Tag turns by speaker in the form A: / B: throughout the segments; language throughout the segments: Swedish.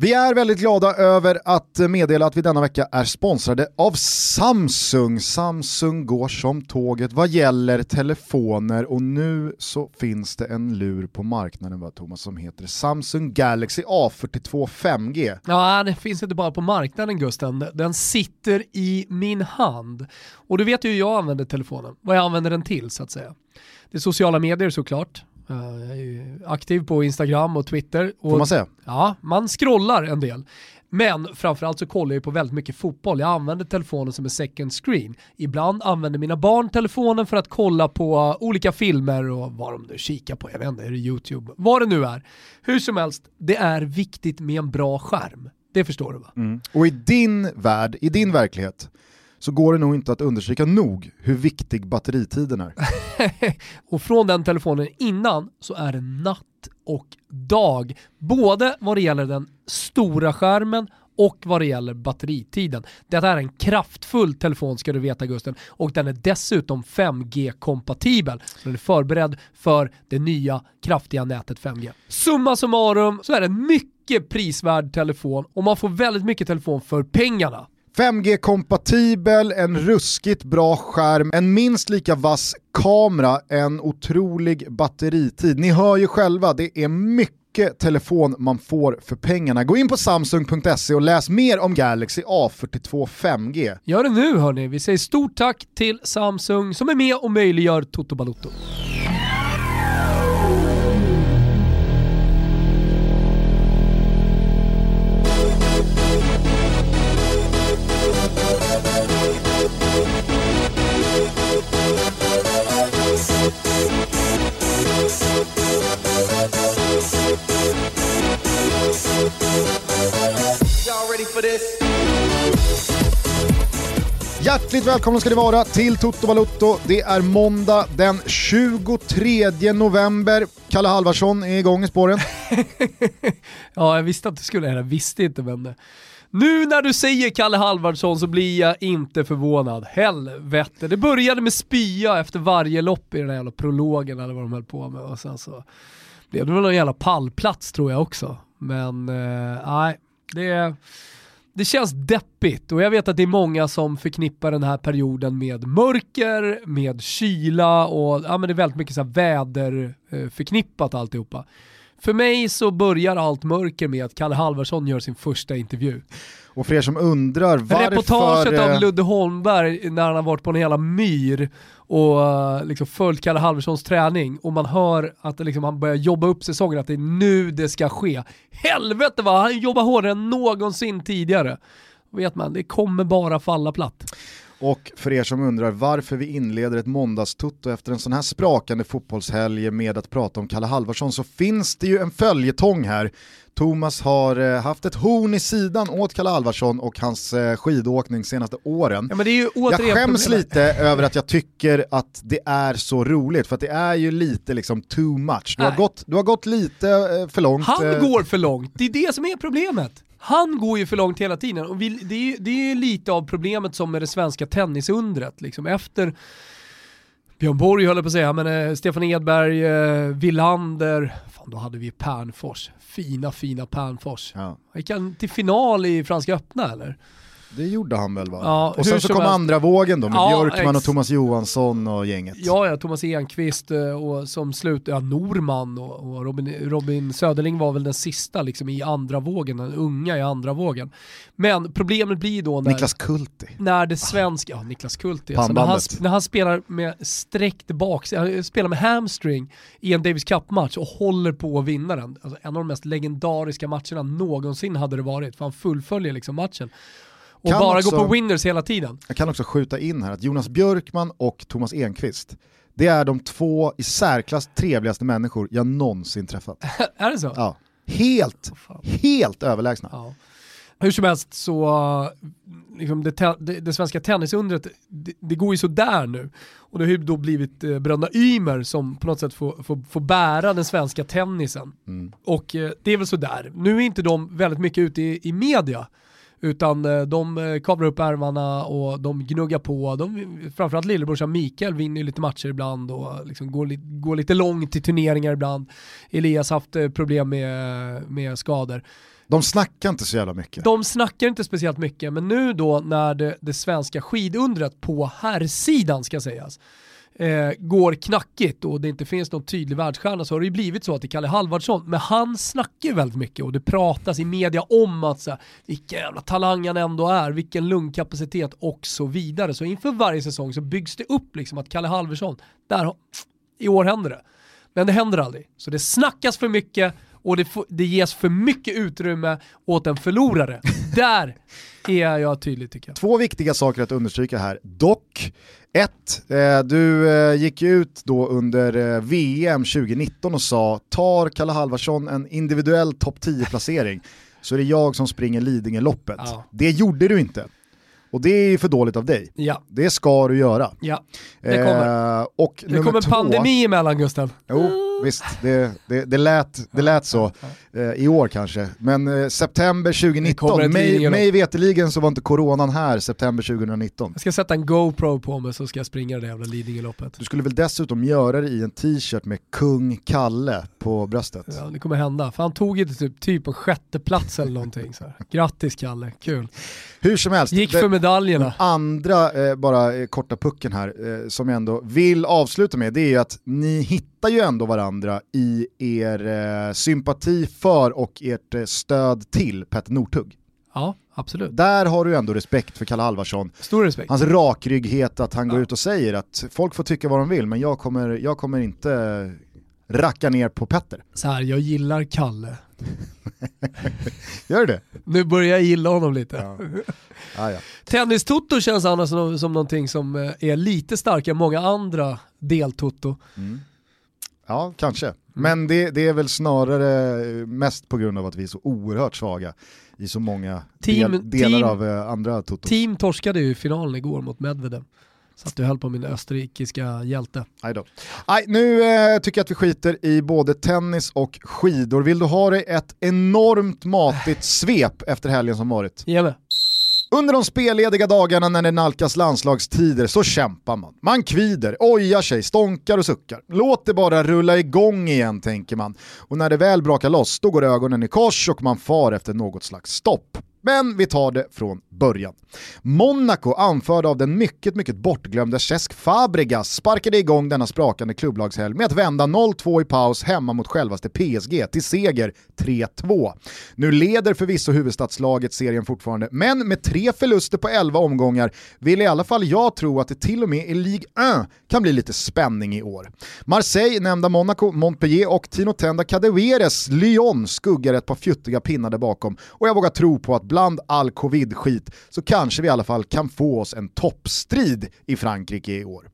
A: Vi är väldigt glada över att meddela att vi denna vecka är sponsrade av Samsung. Samsung går som tåget vad gäller telefoner och nu så finns det en lur på marknaden va, Thomas som heter Samsung Galaxy A42 5G.
B: Ja, den finns inte bara på marknaden Gusten, den sitter i min hand. Och du vet ju hur jag använder telefonen, vad jag använder den till så att säga. Det är sociala medier såklart, jag är aktiv på Instagram och Twitter. Och,
A: Får man säga?
B: Ja, man scrollar en del. Men framförallt så kollar jag på väldigt mycket fotboll. Jag använder telefonen som en second screen. Ibland använder mina barn telefonen för att kolla på olika filmer och vad de nu kikar på. Jag vet inte, är det YouTube? Vad det nu är. Hur som helst, det är viktigt med en bra skärm. Det förstår du va?
A: Mm. Och i din värld, i din verklighet, så går det nog inte att understryka nog hur viktig batteritiden är.
B: och från den telefonen innan så är det natt och dag. Både vad det gäller den stora skärmen och vad det gäller batteritiden. Detta är en kraftfull telefon ska du veta Gusten och den är dessutom 5G-kompatibel. Den är förberedd för det nya kraftiga nätet 5G. Summa summarum så är det en mycket prisvärd telefon och man får väldigt mycket telefon för pengarna.
A: 5G-kompatibel, en ruskigt bra skärm, en minst lika vass kamera, en otrolig batteritid. Ni hör ju själva, det är mycket telefon man får för pengarna. Gå in på samsung.se och läs mer om Galaxy A42 5G.
B: Gör det nu hörni, vi säger stort tack till Samsung som är med och möjliggör Toto Balotto.
A: Hjärtligt välkomna ska ni vara till Toto Balutto. Det är måndag den 23 november. Kalle Halvarsson är igång i spåren.
B: ja, jag visste att du skulle Jag visste inte vem det nu när du säger Kalle Halvarsson så blir jag inte förvånad. Helvete, det började med spya efter varje lopp i den här jävla prologen eller vad de höll på med och sen så blev det väl någon jävla pallplats tror jag också. Men eh, nej, eh, det det känns deppigt och jag vet att det är många som förknippar den här perioden med mörker, med kyla och ja, men det är väldigt mycket så väder eh, förknippat alltihopa. För mig så börjar allt mörker med att Kalle Halvarsson gör sin första intervju.
A: Och för er som undrar varför...
B: Reportaget av Ludde Holmberg när han har varit på en hela myr och eh, liksom följt Kalle Halvarssons träning och man hör att liksom han börjar jobba upp säsongen, att det är nu det ska ske. Helvete vad han jobbar hårdare än någonsin tidigare. vet man, det kommer bara falla platt.
A: Och för er som undrar varför vi inleder ett måndagstutto efter en sån här sprakande fotbollshelg med att prata om Kalle Halvarsson så finns det ju en följetong här. Thomas har eh, haft ett horn i sidan åt Kalle Halvarsson och hans eh, skidåkning senaste åren.
B: Ja, jag
A: skäms problemet. lite över att jag tycker att det är så roligt, för att det är ju lite liksom too much. Du, har gått, du har gått lite eh, för långt.
B: Han går för långt, det är det som är problemet. Han går ju för långt hela tiden och vi, det, är, det är lite av problemet som med det svenska tennisundret. Liksom. Efter Björn Borg höll jag på att säga, men eh, Stefan Edberg, eh, Villander, fan då hade vi Pernfors. Fina, fina Pernfors. Ja. Gick han till final i Franska öppna eller?
A: Det gjorde han väl va? Ja, och sen så kom helst. andra vågen då med ja, Björkman och Thomas Johansson och gänget.
B: Ja, ja Thomas Enqvist eh, och som slut, ja Norman och, och Robin, Robin Söderling var väl den sista liksom i andra vågen, den unga i andra vågen. Men problemet blir då när...
A: Niklas Kulti.
B: När det svenska, ja Niklas Kulti, alltså, när, han, när han spelar med sträckt bak, spelar med hamstring i en Davis Cup-match och håller på att vinna den. Alltså, en av de mest legendariska matcherna någonsin hade det varit, för han fullföljer liksom matchen och kan bara också, gå på winners hela tiden.
A: Jag kan också skjuta in här att Jonas Björkman och Thomas Enqvist, det är de två i särklass trevligaste människor jag någonsin träffat.
B: är det så?
A: Ja. Helt, oh, helt överlägsna.
B: Ja. Hur som helst så, liksom det, det, det, svenska tennisundret, det, det, går ju sådär nu. Och det har ju då blivit eh, bröderna Ymer som på något sätt får, får, får bära den svenska tennisen. Mm. Och eh, det är väl sådär. Nu är inte de väldigt mycket ute i, i media. Utan eh, de eh, kavlar upp ärmarna och de gnuggar på. De, framförallt lillebrorsan Mikael vinner lite matcher ibland och liksom går, går lite långt i turneringar ibland. Elias har haft eh, problem med, med skador.
A: De snackar inte så jävla mycket.
B: De snackar inte speciellt mycket, men nu då när det, det svenska skidundret på herrsidan ska sägas, eh, går knackigt och det inte finns någon tydlig världsstjärna så har det ju blivit så att det är Kalle Halvardsson, men han snackar ju väldigt mycket och det pratas i media om att så här, vilken jävla talang han ändå är, vilken lungkapacitet och så vidare. Så inför varje säsong så byggs det upp liksom att Kalle Halvarsson, där, i år händer det. Men det händer aldrig. Så det snackas för mycket och det, det ges för mycket utrymme åt en förlorare. Där är jag tydlig tycker jag.
A: Två viktiga saker att understryka här. Dock, ett, eh, du eh, gick ut då under eh, VM 2019 och sa tar Kalle Halvarsson en individuell topp 10-placering så är det jag som springer Lidingö-loppet. Ja. Det gjorde du inte. Och det är för dåligt av dig.
B: Ja.
A: Det ska du göra.
B: Ja, det kommer. Eh, och det kommer två, pandemi emellan Gustav.
A: Jo, visst, det, det, det, lät, det lät så eh, i år kanske. Men eh, september 2019, mig, mig veteligen så var inte coronan här september 2019.
B: Jag ska sätta en GoPro på mig så ska jag springa det jävla Lidingöloppet.
A: Du skulle väl dessutom göra det i en t-shirt med kung Kalle på bröstet?
B: Ja, det kommer hända. För han tog ju typ, typ en sjätte plats eller någonting. Så här. Grattis Kalle, kul.
A: Hur som helst.
B: Gick för medaljerna. Den
A: andra, eh, bara eh, korta pucken här, eh, som jag ändå vill avsluta med, det är ju att ni hittar ju ändå varandra i er eh, sympati för och ert eh, stöd till Petter Northug.
B: Ja, absolut.
A: Där har du ändå respekt för Kalle Alvarsson.
B: Stor respekt.
A: Hans rakrygghet att han ja. går ut och säger att folk får tycka vad de vill, men jag kommer, jag kommer inte racka ner på Petter.
B: Så här, jag gillar Kalle.
A: Gör det?
B: Nu börjar jag gilla honom lite. Ja.
A: Ah, ja.
B: Tennis-toto känns annars som, som någonting som eh, är lite starkare än många andra del-toto.
A: Mm. Ja, kanske. Mm. Men det, det, är väl snarare mest på grund av att vi är så oerhört svaga i så många team, del, delar team, av eh, andra totos.
B: Team torskade ju finalen igår mot Medvedev. Så att du höll på min österrikiska hjälte.
A: Aj då. Aj, nu eh, tycker jag att vi skiter i både tennis och skidor. Vill du ha dig ett enormt matigt svep efter helgen som varit?
B: Ge mig.
A: Under de spellediga dagarna när det nalkas landslagstider så kämpar man. Man kvider, ojar sig, stånkar och suckar. Låt det bara rulla igång igen tänker man. Och när det väl brakar loss då går ögonen i kors och man far efter något slags stopp. Men vi tar det från början. Monaco, anförda av den mycket, mycket bortglömde Cesc Fabregas, sparkade igång denna sprakande klubblagshelg med att vända 0-2 i paus hemma mot självaste PSG till seger 3-2. Nu leder förvisso huvudstadslaget serien fortfarande, men med tre förluster på 11 omgångar vill i alla fall jag tro att det till och med i Ligue 1 kan bli lite spänning i år. Marseille, nämnda Monaco, Montpellier och Tino Tenda Cadeveres Lyon skuggar ett par fjuttiga pinnar där bakom och jag vågar tro på att bland all covid-skit så kanske vi i alla fall kan få oss en toppstrid i Frankrike i år.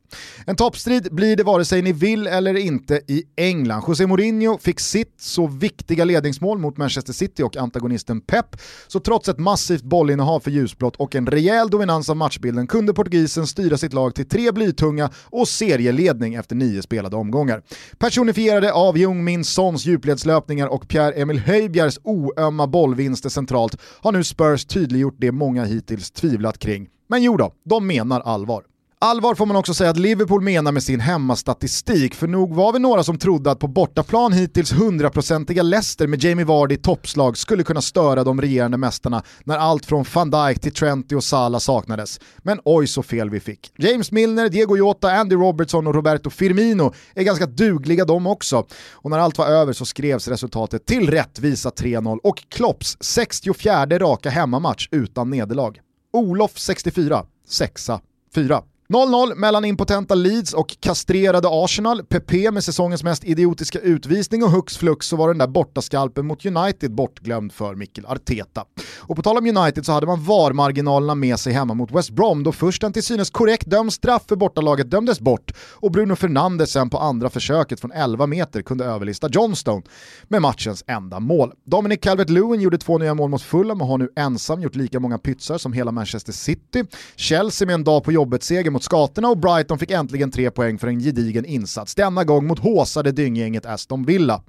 A: En toppstrid blir det vare sig ni vill eller inte i England. José Mourinho fick sitt så viktiga ledningsmål mot Manchester City och antagonisten Pep, så trots ett massivt bollinnehav för ljusblått och en rejäl dominans av matchbilden kunde portugisen styra sitt lag till tre blytunga och serieledning efter nio spelade omgångar. Personifierade av Jung Min Sons djupledslöpningar och Pierre-Emil Höjbjergs oömma bollvinster centralt har nu Spurs tydliggjort det många hittills tvivlat kring. Men jo då, de menar allvar. Allvar får man också säga att Liverpool menar med sin hemmastatistik, för nog var vi några som trodde att på bortaplan hittills hundraprocentiga Leicester med Jamie Vardy i toppslag skulle kunna störa de regerande mästarna när allt från van Dijk till Trenty och Salah saknades. Men oj så fel vi fick. James Milner, Diego Jota, Andy Robertson och Roberto Firmino är ganska dugliga de också. Och när allt var över så skrevs resultatet till rättvisa 3-0 och Klopps 64 raka hemmamatch utan nederlag. Olof 64, sexa, 4. 0-0 mellan impotenta Leeds och kastrerade Arsenal, Pepe med säsongens mest idiotiska utvisning och hux flux så var den där bortaskalpen mot United bortglömd för Mikkel Arteta. Och på tal om United så hade man VAR-marginalerna med sig hemma mot West Brom då först en till synes korrekt dömd straff för bortalaget dömdes bort och Bruno Fernandes sen på andra försöket från 11 meter kunde överlista Johnstone med matchens enda mål. Dominic Calvert-Lewin gjorde två nya mål mot Fulham och har nu ensam gjort lika många pytsar som hela Manchester City. Chelsea med en dag på jobbet-seger mot skatorna och Brighton fick äntligen tre poäng för en gedigen insats, denna gång mot håsade dynggänget Aston Villa.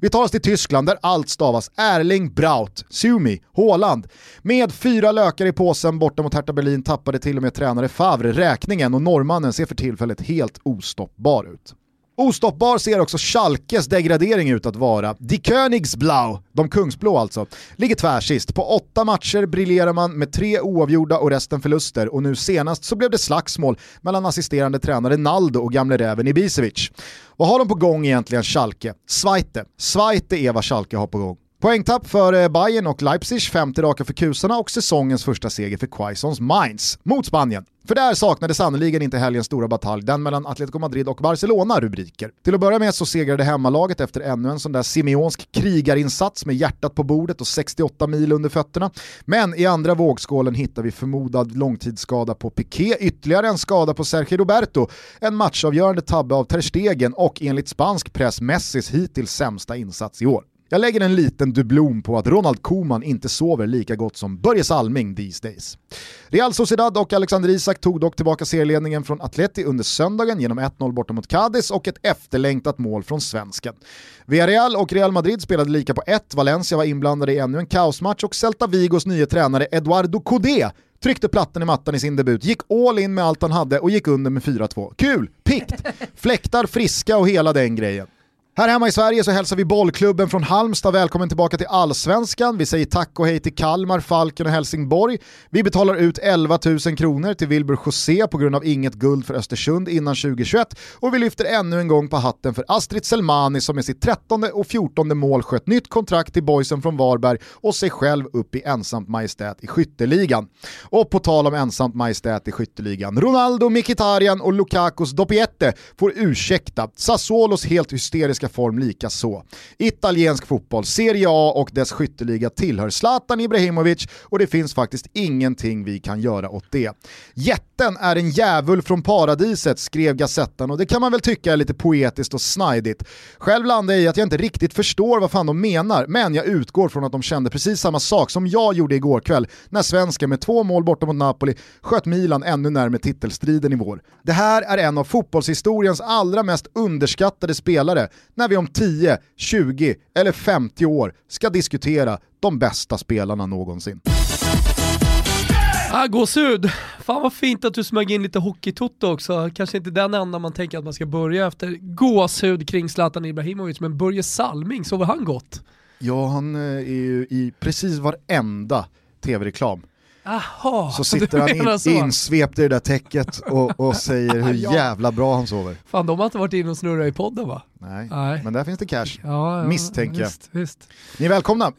A: Vi tar oss till Tyskland där allt stavas Erling Braut, Sumi, Haaland. Med fyra lökar i påsen borta mot Hertha Berlin tappade till och med tränare Favre räkningen och norrmannen ser för tillfället helt ostoppbar ut. Ostoppbar ser också Schalkes degradering ut att vara. Die Königsblau, de kungsblå alltså, ligger tvärsist. På åtta matcher briljerar man med tre oavgjorda och resten förluster och nu senast så blev det slagsmål mellan assisterande tränare Naldo och gamle räven Ibisevic. Vad har de på gång egentligen Schalke? Zweite. Zweite är vad Schalke har på gång. Poängtapp för eh, Bayern och Leipzig, femte raka för kusarna och säsongens första seger för Quaisons Mainz mot Spanien. För där saknade sannoliken inte helgens stora batalj, den mellan Atletico Madrid och Barcelona, rubriker. Till att börja med så segrade hemmalaget efter ännu en sån där simeonsk krigarinsats med hjärtat på bordet och 68 mil under fötterna. Men i andra vågskålen hittar vi förmodad långtidsskada på Piqué, ytterligare en skada på Sergio Roberto, en matchavgörande tabbe av Ter Stegen och enligt spansk press Messis hittills sämsta insats i år. Jag lägger en liten dublon på att Ronald Koeman inte sover lika gott som Börje Salming these days. Real Sociedad och Alexander Isak tog dock tillbaka serieledningen från Atleti under söndagen genom 1-0 borta mot Cadiz och ett efterlängtat mål från svensken. Villarreal och Real Madrid spelade lika på ett, Valencia var inblandade i ännu en kaosmatch och Celta Vigos nya tränare Eduardo Codé tryckte plattan i mattan i sin debut, gick all in med allt han hade och gick under med 4-2. Kul, pikt, fläktar friska och hela den grejen. Här hemma i Sverige så hälsar vi bollklubben från Halmstad välkommen tillbaka till Allsvenskan. Vi säger tack och hej till Kalmar, Falken och Helsingborg. Vi betalar ut 11 000 kronor till Wilbur José på grund av inget guld för Östersund innan 2021 och vi lyfter ännu en gång på hatten för Astrid Selmani som med sitt 13 och 14 mål sköt nytt kontrakt till boysen från Varberg och sig själv upp i ensamt majestät i skytteligan. Och på tal om ensamt majestät i skytteligan, Ronaldo, Mkhitaryan och Lukakos Dopiette får ursäkta Sassuolos helt hysteriska italienska form lika så. Italiensk fotboll, Serie A och dess skytteliga tillhör Zlatan Ibrahimovic och det finns faktiskt ingenting vi kan göra åt det. Jätten är en djävul från paradiset, skrev Gazettan och det kan man väl tycka är lite poetiskt och snajdigt. Själv landar jag i att jag inte riktigt förstår vad fan de menar, men jag utgår från att de kände precis samma sak som jag gjorde igår kväll när svensken med två mål borta mot Napoli sköt Milan ännu närmare titelstriden i vår. Det här är en av fotbollshistoriens allra mest underskattade spelare, när vi om 10, 20 eller 50 år ska diskutera de bästa spelarna någonsin.
B: Ah, gåshud. Fan vad fint att du smög in lite hockeytotto också. Kanske inte den enda man tänker att man ska börja efter gåshud kring Zlatan Ibrahimovic, men Börje Salming, sover han gott?
A: Ja, han eh, är ju i precis varenda tv-reklam
B: Aha,
A: så sitter han in, så. insvept i det där täcket och, och säger hur ja. jävla bra han sover.
B: Fan de har inte varit inne och snurrat i podden va?
A: Nej, Nej. men där finns det cash.
B: Ja, ja,
A: Misstänker jag.
B: Visst, visst.
A: Ni är välkomna.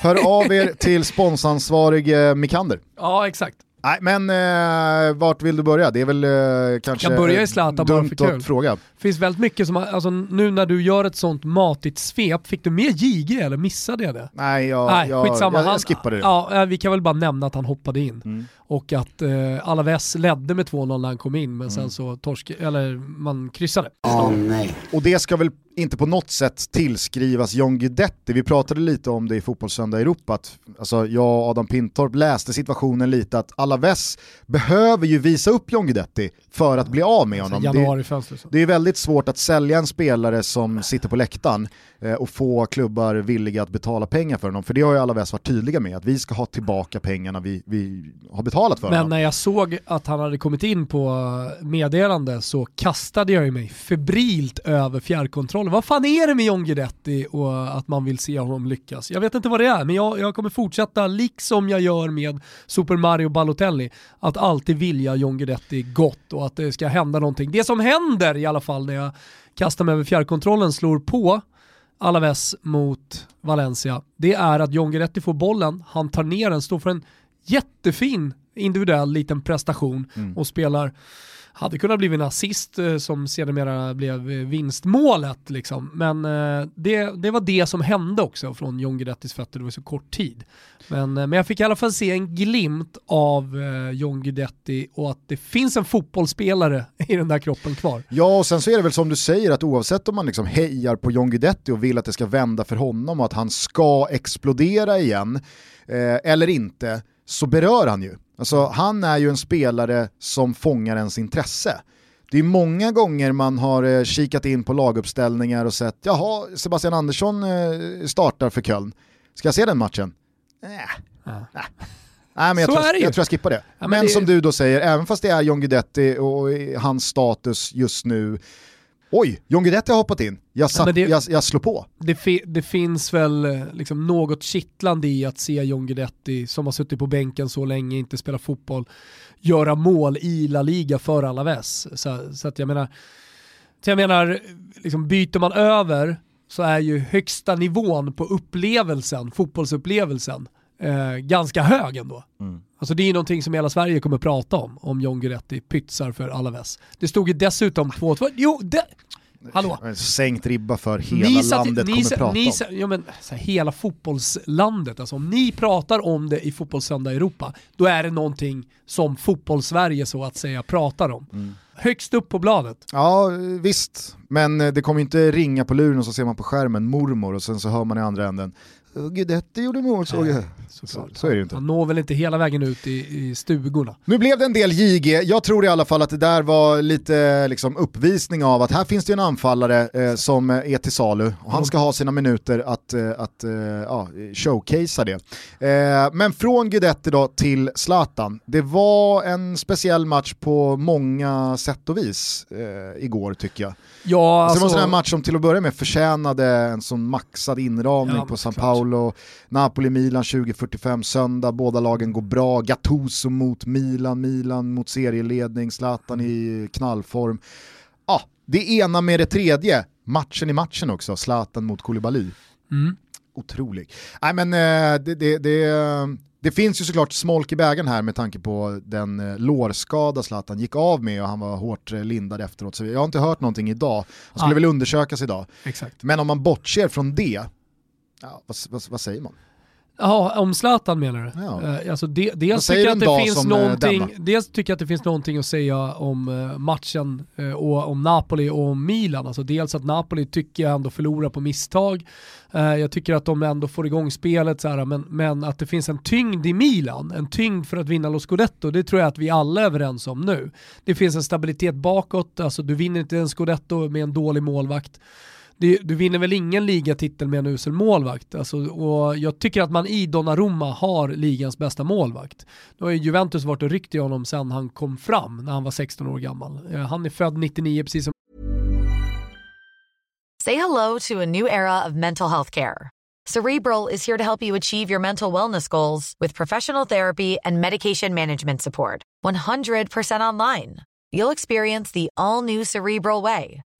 A: Hör av er till sponsansvarig eh, Mikander.
B: Ja exakt.
A: Nej men eh, vart vill du börja? Det är väl eh, kanske
B: jag börjar i Zlatan
A: bara för kul. att fråga.
B: finns väldigt mycket som, alltså nu när du gör ett sånt matigt svep, fick du med JG eller missade jag det?
A: Nej, jag, Nej jag, skitsamma. jag, jag skippade det.
B: Ja, vi kan väl bara nämna att han hoppade in. Mm. Och att eh, Alaves ledde med 2-0 när han kom in, men mm. sen så torsk, eller man kryssade.
A: Oh, nej. Och det ska väl inte på något sätt tillskrivas John Guidetti. Vi pratade lite om det i Fotbollssöndag Europa, att alltså, jag och Adam Pintorp läste situationen lite att Alaves behöver ju visa upp John Guidetti för att bli av med honom.
B: Alltså,
A: det, det är väldigt svårt att sälja en spelare som sitter på läktaren eh, och få klubbar villiga att betala pengar för honom. För det har ju Alaves varit tydliga med, att vi ska ha tillbaka pengarna vi, vi har betalat för
B: Men
A: honom.
B: när jag såg att han hade kommit in på meddelande så kastade jag mig febrilt över fjärrkontrollen. Vad fan är det med John Guidetti och att man vill se honom lyckas? Jag vet inte vad det är, men jag, jag kommer fortsätta, liksom jag gör med Super Mario Balotelli, att alltid vilja John Guidetti gott och att det ska hända någonting. Det som händer i alla fall när jag kastar mig över fjärrkontrollen, slår på Alaves mot Valencia, det är att John Guidetti får bollen, han tar ner den, står för en jättefin individuell liten prestation mm. och spelar hade kunnat bli en assist eh, som sedermera blev eh, vinstmålet. Liksom. Men eh, det, det var det som hände också från John Guidettis fötter, det var så kort tid. Men, men jag fick i alla fall se en glimt av John Guidetti och att det finns en fotbollsspelare i den där kroppen kvar.
A: Ja, och sen så är det väl som du säger att oavsett om man liksom hejar på John Guidetti och vill att det ska vända för honom och att han ska explodera igen, eh, eller inte, så berör han ju. Alltså, han är ju en spelare som fångar ens intresse. Det är många gånger man har eh, kikat in på laguppställningar och sett, jaha, Sebastian Andersson eh, startar för Köln. Ska jag se den matchen? Äh. Ja. Nej. Nej, men jag, tror, jag, tror jag skippar det. Ja, men, men det... som du då säger, även fast det är John Guidetti och hans status just nu, Oj, John Guidetti har hoppat in. Jag, satt,
B: Ja, det-
A: jag, jag slår på.
B: Det, fi, det finns väl eh, liksom något kittlande i att se John Guidetti, som har suttit på bänken så länge, inte spelar fotboll, göra mål i La Liga för Alaves. Så, så att jag menar, så jag menar liksom byter man över så är ju högsta nivån på upplevelsen, fotbollsupplevelsen, eh, ganska hög ändå. Alltså det är ju någonting som hela Sverige kommer prata om, om John Guidetti pytsar för Alaves. Det stod ju dessutom 2-2, jo, det, hallå.
A: Sänkt ribba för hela
B: Ni satt-
A: landet
B: ni
A: kommer
B: sa-
A: prata
B: ni
A: om.
B: ja, men, här, hela fotbollslandet, alltså om ni pratar om det i Fotbollssöndag Europa, då är det någonting som fotbollssverige så att säga pratar om.
A: Mm.
B: Högst upp på bladet.
A: Ja, visst. Men eh, det kommer inte ringa på luren och så ser man på skärmen mormor och sen så hör man i andra änden "Eh, Guidetti gjorde mål såg jag. Så,
B: Såklart.
A: så är det inte.
B: Han når väl inte hela vägen ut i, i stugorna.
A: Nu blev det en del JG, jag tror i alla fall att det där var lite liksom, uppvisning av att här finns det en anfallare eh, som är till salu och han ska ha sina minuter att, eh, att eh, ja, showcasea det. Eh, men från Guidetti då till Zlatan, det var en speciell match på många sätt och vis eh, igår tycker jag.
B: Ja,
A: Alltså, det var en
B: alltså,
A: sån här match som till att börja med förtjänade en sån maxad inramning
B: Ja,
A: på San
B: klart.
A: Paolo, Napoli-Milan 2045 söndag, båda lagen går bra, Gattuso mot Milan, Milan mot serieledning, Zlatan i knallform. Ja, det ena med det tredje, matchen i matchen också, Zlatan mot Koulibaly.
B: mm.
A: Otrolig. Nej men eh, det, det, det, det finns ju såklart smolk i bägaren här med tanke på den eh, lårskada Zlatan gick av med och han var hårt eh, lindad efteråt. Så jag har inte hört någonting idag. Han skulle
B: Nej.
A: väl undersökas idag.
B: Exakt.
A: Men om man bortser från det, ja, vad, vad, vad säger man?
B: Ja, om Zlatan menar du?
A: Ja.
B: Eh, Alltså dels, tycker att det finns
A: eh,
B: någonting, dels tycker jag att det finns någonting att säga om eh, matchen och om Napoli och om Milan. Alltså dels att Napoli tycker jag ändå förlorar på misstag. Jag tycker att de ändå får igång spelet, så här, men, men att det finns en tyngd i Milan, en tyngd för att vinna Lo Scudetto, det tror jag att vi alla är överens om nu. Det finns en stabilitet bakåt, alltså du vinner inte en Scudetto med en dålig målvakt. Det, du vinner väl ingen ligatitel med en usel målvakt. Alltså, och jag tycker att man i Donnarumma har ligans bästa målvakt. Nu har ju Juventus varit och ryckt i honom sedan han kom fram när han var 16 år gammal. Eh, han är född 99 precis som
C: Say hello to a new era of mental health care. Cerebral is here to help you achieve your mental wellness goals with professional therapy and medication management support. 100% online. You'll experience the all new Cerebral Way,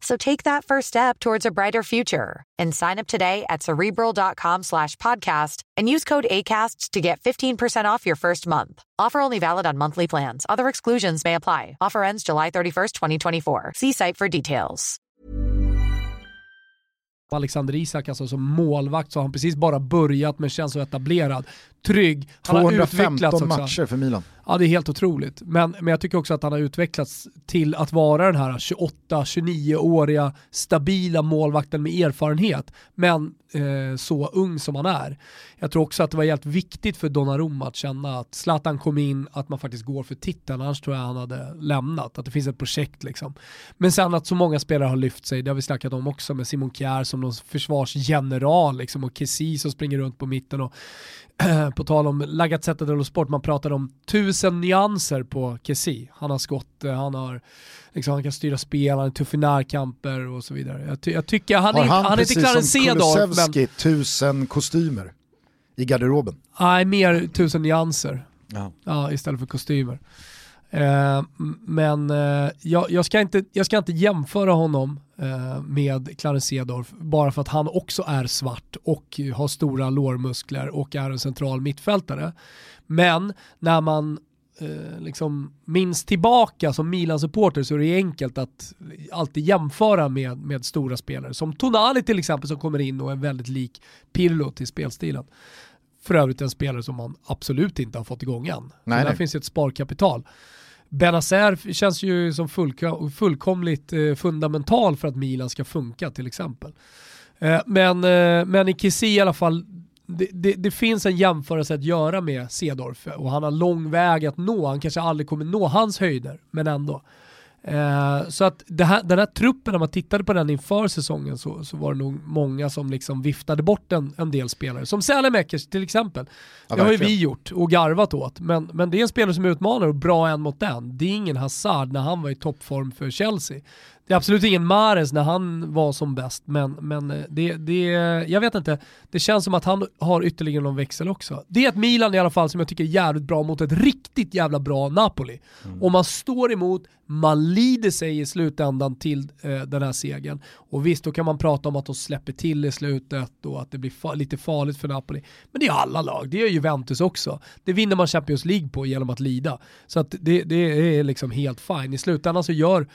C: So take that first step towards a brighter future and sign up today at cerebral.com slash podcast and use code ACAST to get 15% off your first month. Offer only valid on monthly plans. Other exclusions may apply. Offer ends July 31st, 2024. See site for details.
B: Alexander Isak, alltså som målvakt så har han precis bara börjat men känns så etablerad. Trygg, han har
A: 215
B: utvecklats också.
A: matcher för Milan.
B: Ja det är helt otroligt. Men, men jag tycker också att han har utvecklats till att vara den här 28-29-åriga stabila målvakten med erfarenhet. Men eh, så ung som han är. Jag tror också att det var helt viktigt för Donnarumma att känna att Zlatan kom in, att man faktiskt går för titeln. Annars tror jag han hade lämnat. Att det finns ett projekt liksom. Men sen att så många spelare har lyft sig, det har vi snackat om också med Simon Kjär som någon försvarsgeneral liksom, och Kessie som springer runt på mitten och på tal om Lagazzetta dello Sport, man pratar om tusen nyanser på Kessie. Han har skott, eh, han, har, liksom, han kan styra spel, han är tuff i närkamper och så vidare. Jag, ty jag tycker, han,
A: Har
B: är,
A: han,
B: han är inte Clarence Seedorf, men
A: tusen kostymer i garderoben?
B: nej, mer tusen nyanser.
A: Ja.
B: Ja, istället för kostymer. Eh, men eh, jag, jag, ska inte, jag ska inte jämföra honom med Clarence Seedorf bara för att han också är svart och har stora lårmuskler och är en central mittfältare. Men när man eh, liksom minns tillbaka som Milan-supporter så är det enkelt att alltid jämföra med, med stora spelare. Som Tonali till exempel som kommer in och är väldigt lik Pirlo till spelstilen. För övrigt en spelare som man absolut inte har fått igång än.
A: Nej,
B: så där
A: nej.
B: finns ju ett sparkapital. Benazer känns ju som fullkomligt eh, fundamental för att Milan ska funka till exempel. Eh, men, eh, men i Kessie i alla fall, det, det, det, finns en jämförelse att göra med Cedorf och han har lång väg att nå, han kanske aldrig kommer nå hans höjder, men ändå. Eh, så att här, den här truppen, när man tittade på den inför säsongen så, så var det nog många som liksom viftade bort en, en del spelare. Som Sälemäckers till exempel. Ja, det har ju vi gjort och garvat åt. Men, men det är en spelare som utmanar och bra en mot en. Det är ingen Hazard när han var i toppform för Chelsea. Det är absolut ingen Mares när han var som bäst, men, men eh, det, det, jag vet inte, det känns som att han har ytterligare någon växel också. Det är ett Milan i alla fall som jag tycker är jävligt bra mot ett riktigt jävla bra Napoli. Mm. Och man står emot, man lider sig i slutändan till eh, den här segern. Och visst, då kan man prata om att de släpper till i slutet och att det blir fa lite farligt för Napoli. Men det är alla lag, det är Juventus också. Det vinner man Champions League på genom att lida. Så att det, det är liksom helt fine. I slutändan så gör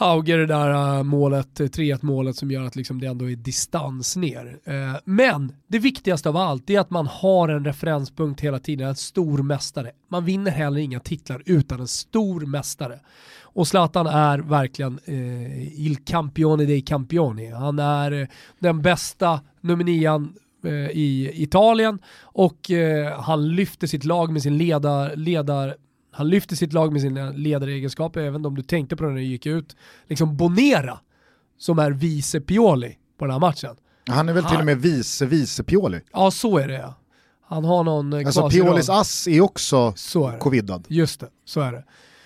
B: Hauger det där äh, målet, 3-1 målet som gör att liksom det ändå är distans ner. Äh, men det viktigaste av allt är att man har en referenspunkt hela tiden, en stor mästare. Man vinner heller inga titlar utan en stor mästare. Och Zlatan är verkligen eh, il campione dei campioni. Han är eh, den bästa nummer nian i Italien och han lyfter sitt lag med sin ledar, ledar han lyfter sitt lag med sina ledaregenskaper, även om du tänkte på det när du gick ut. Liksom Bonera, som är vice Pioli på den här matchen.
A: Han är väl han... till och med vice vice Pioli?
B: Ja, så är det ja. Han har någon
A: eh, Alltså Piolis ass är också så covidad.
B: Just det, så är det.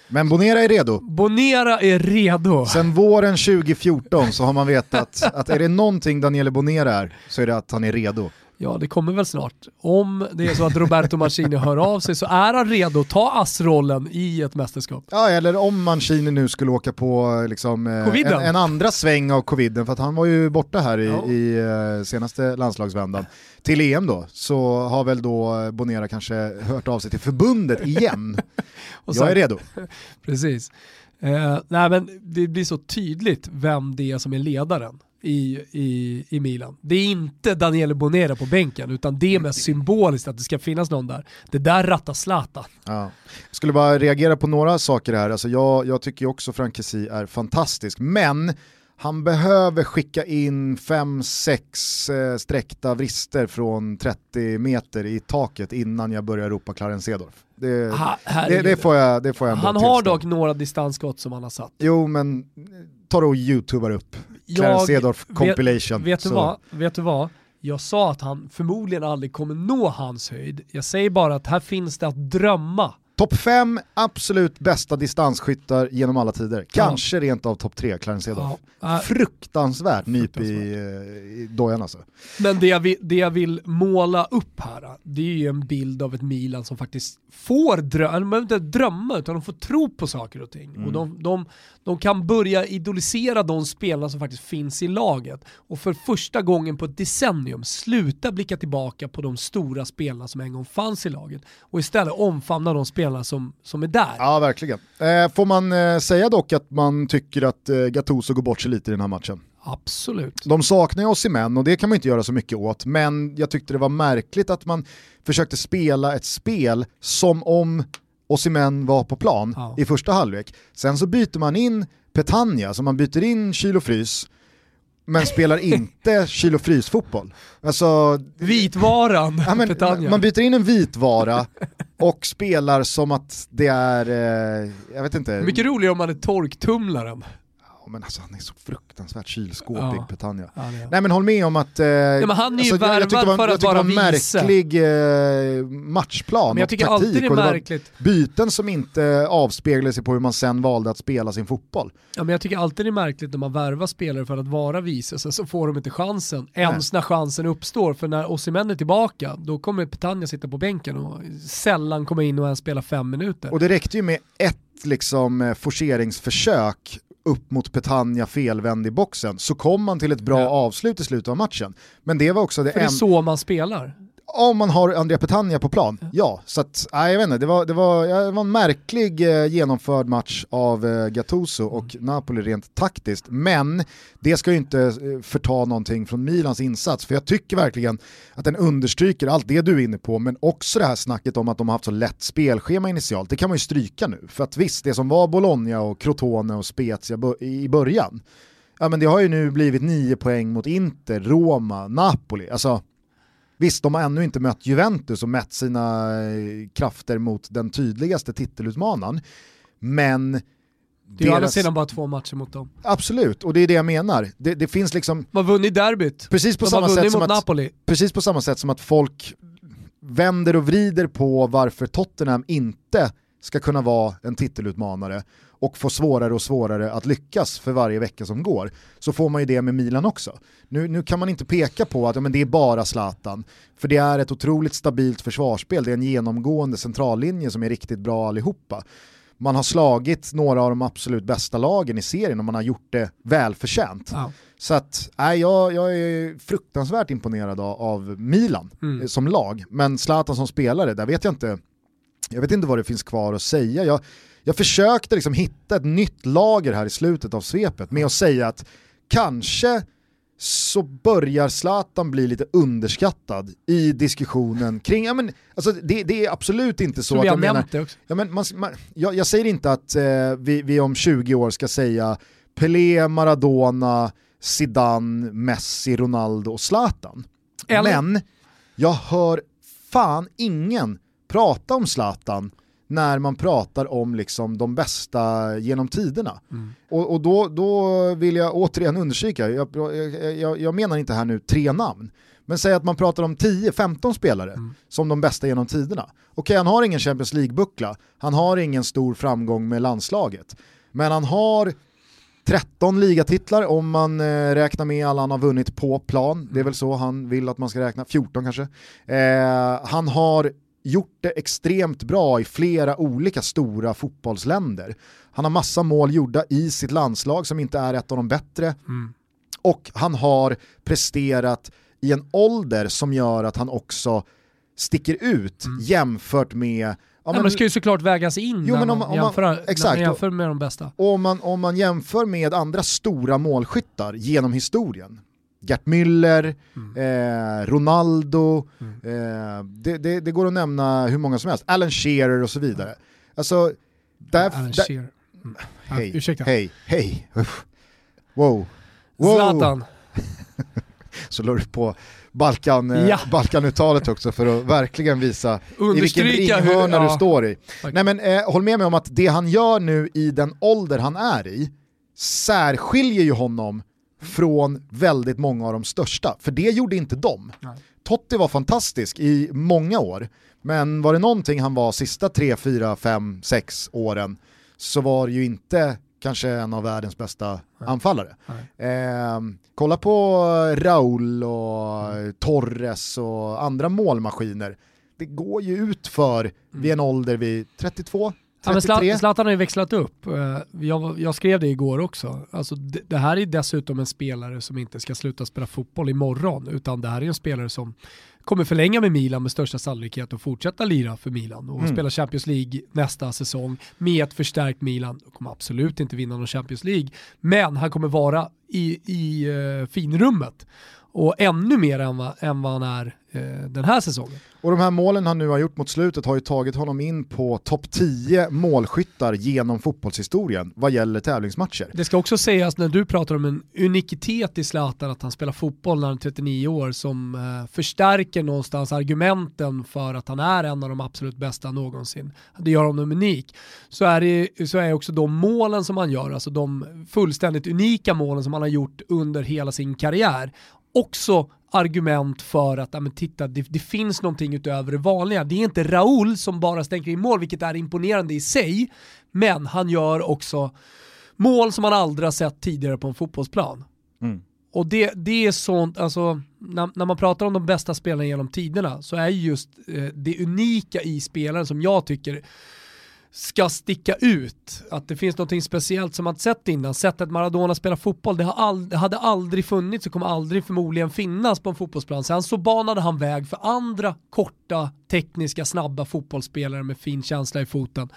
A: Men Bonera är redo.
B: Bonera är redo.
A: Sen våren 2014 så har man vetat att är det någonting Daniele Bonera är så är det att han är redo.
B: Ja, det kommer väl snart. Om det är så att Roberto Mancini hör av sig så är han redo att ta assrollen i ett mästerskap.
A: Ja, eller om Mancini nu skulle åka på liksom, eh, en, en, andra sväng av coviden, för att han var ju borta här i, ja. i uh, senaste landslagsvändan, till EM då, så har väl då Bonera kanske hört av sig till förbundet igen. Och Jag är redo.
B: Precis. Uh, nej men det blir så tydligt vem det är som är ledaren i, i, i Milan. Det är inte Daniele Bonera på bänken, utan det är mest symboliskt att det ska finnas någon där. Det där rattar Zlatan.
A: Ja. Jag skulle bara reagera på några saker här. Alltså jag, jag tycker också Frank Kessie är fantastisk, men han behöver skicka in 5-6 eh, sträckta vrister från 30 meter i taket innan jag börjar ropa Clarence Edorf. Det, ha, det, det, får jag, det får jag
B: Han har dock några distansskott som han har satt.
A: Jo men ta då och youtubar upp Clarence Edorf compilation.
B: Vet, vet, du vad? vet du vad? Jag sa att han förmodligen aldrig kommer nå hans höjd. Jag säger bara att här finns det att drömma
A: Topp fem absolut bästa distansskyttar genom alla tider. Kanske ja. rent av topp tre, Clarence Edorf. Ja. Fruktansvärt nyp i, i dojan alltså.
B: Men det jag, vill, det jag vill måla upp här, det är ju en bild av ett Milan som faktiskt får drömma, de behöver inte drömma utan de får tro på saker och ting. Mm. Och de, de, de kan börja idolisera de spelarna som faktiskt finns i laget. Och för första gången på ett decennium sluta blicka tillbaka på de stora spelarna som en gång fanns i laget och istället omfamna de spelarna som, som är där.
A: Ja, verkligen. Eh, får man eh, säga dock att man tycker att eh, Gattuso går bort sig lite i den här matchen?
B: Absolut.
A: De saknar ju Osimhen och det kan man inte göra så mycket åt, men jag tyckte det var märkligt att man försökte spela ett spel som om Osimhen var på plan ja. i första halvlek. Sen så byter man in Petagna, så man byter in kyl och frys, men spelar inte kyl och frysfotboll. Alltså,
B: Vitvaran
A: ja, men, Man byter in en vitvara och spelar som att det är, eh, jag vet inte.
B: Mycket roligare om man är torktumlaren
A: men alltså han är så fruktansvärt kylskåpig, ja. Petagna. Ja, Nej men håll med om att... Eh, ja,
B: men han är ju alltså, värvad jag, jag för att vara
A: vice. märklig eh, matchplan
B: men jag tycker och taktik. Alltid det är märkligt.
A: Det byten som inte avspeglar sig på hur man sen valde att spela sin fotboll.
B: Ja, men jag tycker alltid det är märkligt när man värvar spelare för att vara vice, sen så får de inte chansen. Ens när chansen uppstår, för när Osimhen är tillbaka, då kommer Petagna sitta på bänken och sällan komma in och ens spela fem minuter.
A: Och det räckte ju med ett liksom eh, forceringsförsök upp mot Petagna felvänd i boxen så kom man till ett bra ja. avslut i slutet av matchen. Men det var också det
B: För det är så man spelar
A: om man har Andrea Petagna på plan, ja. Så att, nej, jag vet inte, det var, det var, det var en märklig eh, genomförd match av eh, Gattuso och mm. Napoli rent taktiskt. Men det ska ju inte eh, förta någonting från Milans insats, för jag tycker verkligen att den understryker allt det du är inne på, men också det här snacket om att de har haft så lätt spelschema initialt. Det kan man ju stryka nu, för att visst, det som var Bologna och Crotone och Spezia i början, ja men det har ju nu blivit nio poäng mot Inter, Roma, Napoli. Alltså, Visst, de har ännu inte mött Juventus och mätt sina eh, krafter mot den tydligaste titelutmanaren, men
B: det är å andra sidan bara två matcher mot dem.
A: Absolut, och det är det jag menar. Det, det finns liksom...
B: De har vunnit derbyt.
A: Precis på,
B: de
A: samma sätt som att,
B: Napoli.
A: precis på samma sätt som att folk vänder och vrider på varför Tottenham inte ska kunna vara en titelutmanare och få svårare och svårare att lyckas för varje vecka som går, så får man ju det med Milan också. Nu, nu kan man inte peka på att ja, men det är bara Zlatan, för det är ett otroligt stabilt försvarsspel, det är en genomgående centrallinje som är riktigt bra allihopa. Man har slagit några av de absolut bästa lagen i serien och man har gjort det välförtjänt. Ja. Så att, nej, jag, jag är fruktansvärt imponerad av, av Milan mm. Eh, som lag, men Zlatan som spelare, där vet jag inte jag vet inte vad det finns kvar att säga. Jag, jag försökte liksom hitta ett nytt lager här i slutet av svepet med att säga att kanske så börjar Zlatan bli lite underskattad i diskussionen kring, ja men alltså det, det är absolut inte så, så att jag menar. Ja, men man, man, jag, jag, säger inte att eh, vi, vi om 20 år ska säga Pelé, Maradona, Zidane, Messi, Ronaldo och Zlatan. Eller? Men jag hör fan ingen prata om Zlatan när man pratar om liksom de bästa genom tiderna. Mm. Och, och då, då vill jag återigen understryka, jag, jag, jag, menar inte här nu tre namn, men säg att man pratar om 10-15 spelare mm. som de bästa genom tiderna. Okej, han har ingen Champions League-buckla, han har ingen stor framgång med landslaget, men han har 13 ligatitlar om man eh, räknar med alla han har vunnit på plan. Det är mm. väl så han vill att man ska räkna, 14 kanske. Eh, han har gjort det extremt bra i flera olika stora fotbollsländer. Han har massa mål gjorda i sitt landslag som inte är ett av de bättre. Mm. Och han har presterat i en ålder som gör att han också sticker ut mm. jämfört med
B: Ja, men, ja, men det ska ju såklart vägas in jo, men om, om jämför, man, exakt, jämför med de bästa.
A: Om man, om man jämför med andra stora målskyttar genom historien, Gert Müller, mm. eh, Ronaldo, mm. eh, det, det, det, går att nämna hur många som helst, Alan Shearer och så vidare. Alltså, där,
B: Alan där, Shearer. Mm.
A: Hej, ja, ursäkta. hej, hej. Wow. wow.
B: Zlatan.
A: så la du på Balkan, eh, ja. Balkanuttalet också för att verkligen visa i vilken ringhörna ja. du står i. Nej men eh, håll med mig om att det han gör nu i den ålder han är i särskiljer ju honom från väldigt många av de största, för det gjorde inte de. Nej. Totti var fantastisk i många år, men var det någonting han var sista 3, 4, 5, 6 åren så var det ju inte kanske en av världens bästa Nej. anfallare. Eh, kolla på Raul och mm. Torres och andra målmaskiner. Det går ju ut för mm. vid en ålder vid 32,
B: Ja, Zlatan har ju växlat upp. Eh, jag, jag, skrev det igår också. Alltså, det, det, här är dessutom en spelare som inte ska sluta spela fotboll imorgon, utan det här är en spelare som kommer förlänga med Milan med största sannolikhet och fortsätta lira för Milan och mm. spela Champions League nästa säsong med ett förstärkt Milan. De kommer absolut inte vinna någon Champions League, men han kommer vara i, i uh, finrummet och ännu mer än, va, än vad han är eh, den här säsongen.
A: Och de här målen han nu har gjort mot slutet har ju tagit honom in på topp 10 målskyttar genom fotbollshistorien vad gäller tävlingsmatcher.
B: Det ska också sägas när du pratar om en unikitet i Zlatan att han spelar fotboll när han är 39 år som eh, förstärker någonstans argumenten för att han är en av de absolut bästa någonsin. Det gör honom unik. Så är, det, så är också de målen som han gör, alltså de fullständigt unika målen som han har gjort under hela sin karriär också argument för att, ja, men titta, det, det, finns någonting utöver det vanliga. Det är inte Raul som bara stänker in mål, vilket är imponerande i sig, men han gör också mål som man aldrig har sett tidigare på en fotbollsplan. Mm. Och det, det är sånt, alltså, när, när, man pratar om de bästa spelarna genom tiderna så är just eh, det unika i spelaren som jag tycker ska sticka ut. Att det finns något speciellt som man inte sett innan. Sättet Maradona spelar fotboll, det, all, det hade aldrig funnits och kommer aldrig förmodligen finnas på en fotbollsplan. Sen så banade han väg för andra korta, tekniska, snabba fotbollsspelare med fin känsla i foten.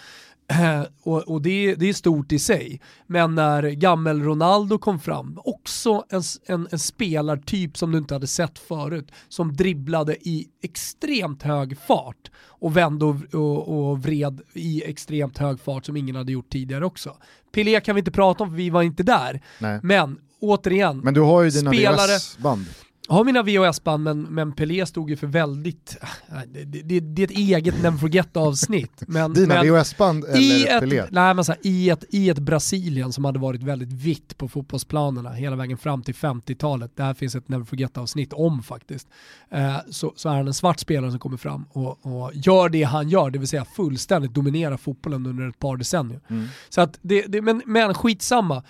B: Eh, och, och det, det, är stort i sig. Men när gammel Ronaldo kom fram, också en, en, en, spelartyp som du inte hade sett förut, som dribblade i extremt hög fart och vände och, och, och vred i extremt hög fart som ingen hade gjort tidigare också. Pelé kan vi inte prata om för vi var inte där. Nej. Men återigen,
A: Men du har ju dina spelare, band
B: har mina VHS-band men, men Pelé stod ju för väldigt, äh, det, det, det är ett eget Never Forget avsnitt. Men,
A: Dina VHS-band eller
B: i
A: Pelé?
B: ett, nej, men så här, i, ett, I ett Brasilien som hade varit väldigt vitt på fotbollsplanerna hela vägen fram till 50-talet, där finns ett Never Forget avsnitt om faktiskt, eh, så, så är han en svart spelare som kommer fram och, och gör det han gör, det vill säga fullständigt dominerar fotbollen under ett par decennier.
A: Mm.
B: Så att det, det, men, men skitsamma.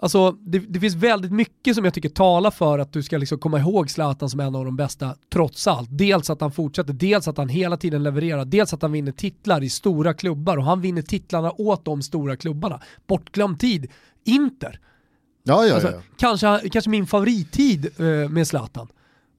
B: Alltså, det, det finns väldigt mycket som jag tycker talar för att du ska liksom komma ihåg Zlatan som en av de bästa trots allt. Dels att han fortsätter, dels att han hela tiden levererar, dels att han vinner titlar i stora klubbar och han vinner titlarna åt de stora klubbarna. Bortglömd tid, Inter.
A: Ja, ja,
B: Alltså,
A: ja.
B: kanske, kanske min favorittid eh, med Zlatan.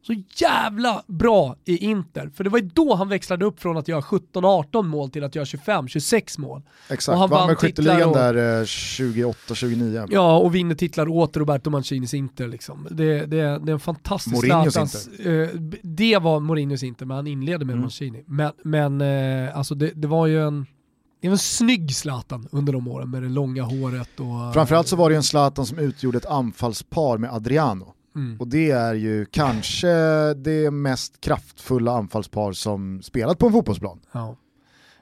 B: Så jävla bra i Inter, för det var ju då han växlade upp från att göra 17-18 mål till att göra 25-26 mål.
A: Exakt,
B: och han
A: vann
B: vann
A: skytteligan där eh, 28-29.
B: Ja, och vinner titlar åt Roberto Mancinis Inter. Liksom. Det, det, det är en fantastisk
A: Mourinhos
B: Zlatans- eh, det var Mourinhos Inter, men han inledde med
A: Mm.
B: Mancini. Men, men eh, alltså det, det var ju en, det var en snygg Zlatan under de åren med det långa håret och...
A: Framförallt så var det ju en Zlatan som utgjorde ett anfallspar med Adriano.
B: Mm.
A: Och det är ju kanske det mest kraftfulla anfallspar som spelat på en fotbollsplan.
B: Ja.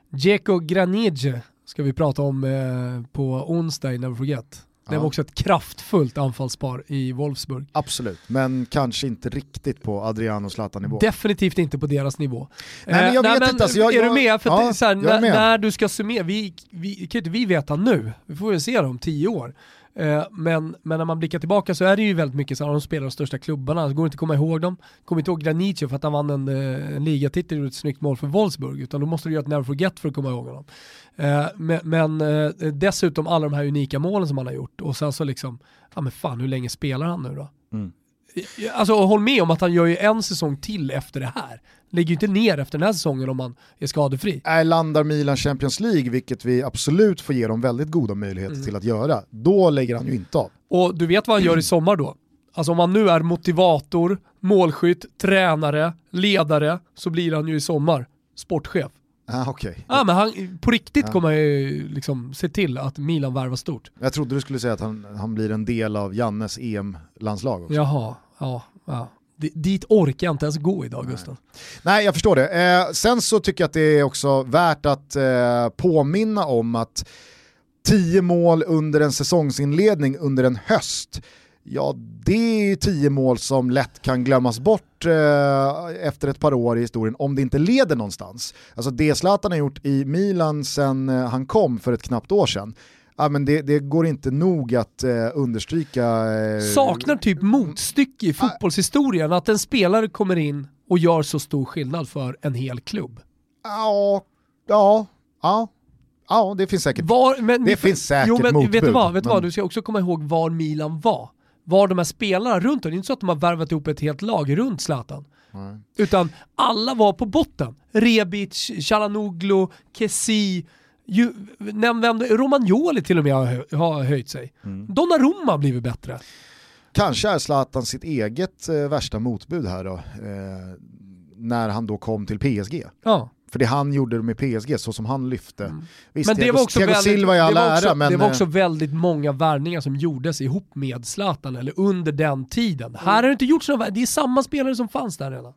B: Dzeko Granidze ska vi prata om eh, på onsdag i Never Forget. Det
A: Ja.
B: var också ett kraftfullt anfallspar i Wolfsburg.
A: Absolut, men kanske inte riktigt på Adriano och Zlatan-nivå.
B: Definitivt inte på deras nivå.
A: Nej, men jag
B: Eh,
A: inte, alltså, jag-
B: är du med? För
A: ja,
B: det, så här, när,
A: med.
B: när du ska summera, vi, vi, kan ju inte vi veta nu, vi får väl se det om tio år. Eh, men, men när man blickar tillbaka så är det ju väldigt mycket så här, de spelar de största klubbarna, det går inte att komma ihåg dem. Kommer inte ihåg Granicio för att han vann en, eh, en ligatitel och gjorde ett snyggt mål för Wolfsburg, utan då måste du göra ett never forget för att komma ihåg honom. Eh, men men dessutom alla de här unika målen som han har gjort och sen så liksom, ja men fan hur länge spelar han nu då?
A: Mm.
B: Alltså håll med om att han gör ju en säsong till efter det här. Lägger ju inte ner efter den här säsongen om han är skadefri.
A: Är landar Milan Champions League, vilket vi absolut får ge dem väldigt goda möjligheter
B: Mm.
A: till att göra, då lägger han ju inte av.
B: Och du vet vad han gör i sommar då? Alltså om han nu är motivator, målskytt, tränare, ledare, så blir han ju i sommar sportchef.
A: Ah, okej.
B: Ja men han, på riktigt
A: Ja.
B: kommer han ju liksom se till att Milan värvar stort.
A: Jag trodde du skulle säga att han, han blir en del av Jannes EM-landslag också.
B: Jaha, ja, ja. Dit orkar jag inte ens gå idag Gustav.
A: Nej, jag förstår det. Eh, sen så tycker jag att det är också värt att eh, påminna om att 10 mål under en säsongsinledning under en höst, ja det är 10 mål som lätt kan glömmas bort eh, efter ett par år i historien om det inte leder någonstans. Alltså det Zlatan har gjort i Milan sen eh, han kom för ett knappt år sedan, ja, men det, det går inte nog att eh, understryka. Eh,
B: Saknar typ motstycke i fotbollshistorien att en spelare kommer in och gör så stor skillnad för en hel klubb.
A: Ja, ja, ja, ja det finns säkert.
B: Var, men,
A: Det finns säkert
B: jo, men, Vet du
A: motbud,
B: vad, vet du
A: men-
B: vad? Du ska också komma ihåg var Milan var. Var de här spelarna runt om. Det är inte så att de har värvat ihop ett helt lag runt Zlatan.
A: Nej.
B: Utan alla var på botten. Rebic, Chalanoglu, Kessi, ju, nämn det- Romagnoli till och med har, hö, har höjt sig.
A: Mm.
B: Donnarumma har blivit bättre.
A: Kanske är Zlatan sitt eget eh, värsta motbud här då, eh, när han då kom till PSG.
B: Ja.
A: För det han gjorde med PSG, så som han lyfte. Visst,
B: Men det
A: Thiago,
B: var också
A: Thiago
B: väldigt,
A: Silva i all
B: det var
A: ära, men...
B: det var
A: eh,
B: också väldigt många värvningar som gjordes ihop med Zlatan, eller under den tiden. Här har det inte gjorts några, det är samma spelare som fanns där redan.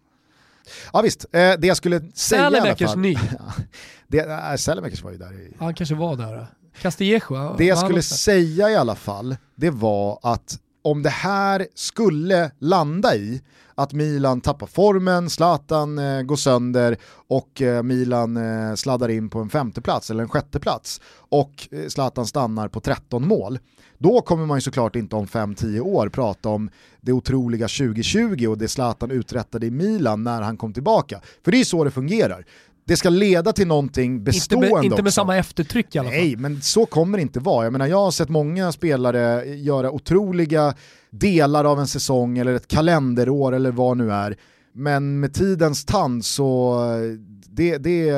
A: Ja visst, eh, det jag skulle säga i alla fall...
B: ny.
A: det, äh, Sälemäkers var ju där i...
B: Han kanske var där. Castillejo,
A: Det jag skulle säga i alla fall, det var att om det här skulle landa i att Milan tappar formen, Zlatan eh, går sönder och eh, Milan eh, sladdar in på en femteplats eller en sjätteplats och eh, Zlatan stannar på 13 mål, då kommer man ju såklart inte om 5-10 år prata om det otroliga 2020 och det Zlatan uträttade i Milan när han kom tillbaka. För det är så det fungerar. Det ska leda till någonting
B: Inte
A: bestående
B: med, inte med
A: också.
B: samma eftertryck i alla fall.
A: Nej, men så kommer det inte vara. Jag menar, jag har sett många spelare göra otroliga delar av en säsong eller ett kalenderår eller vad nu är. Men med tidens tand så det, det,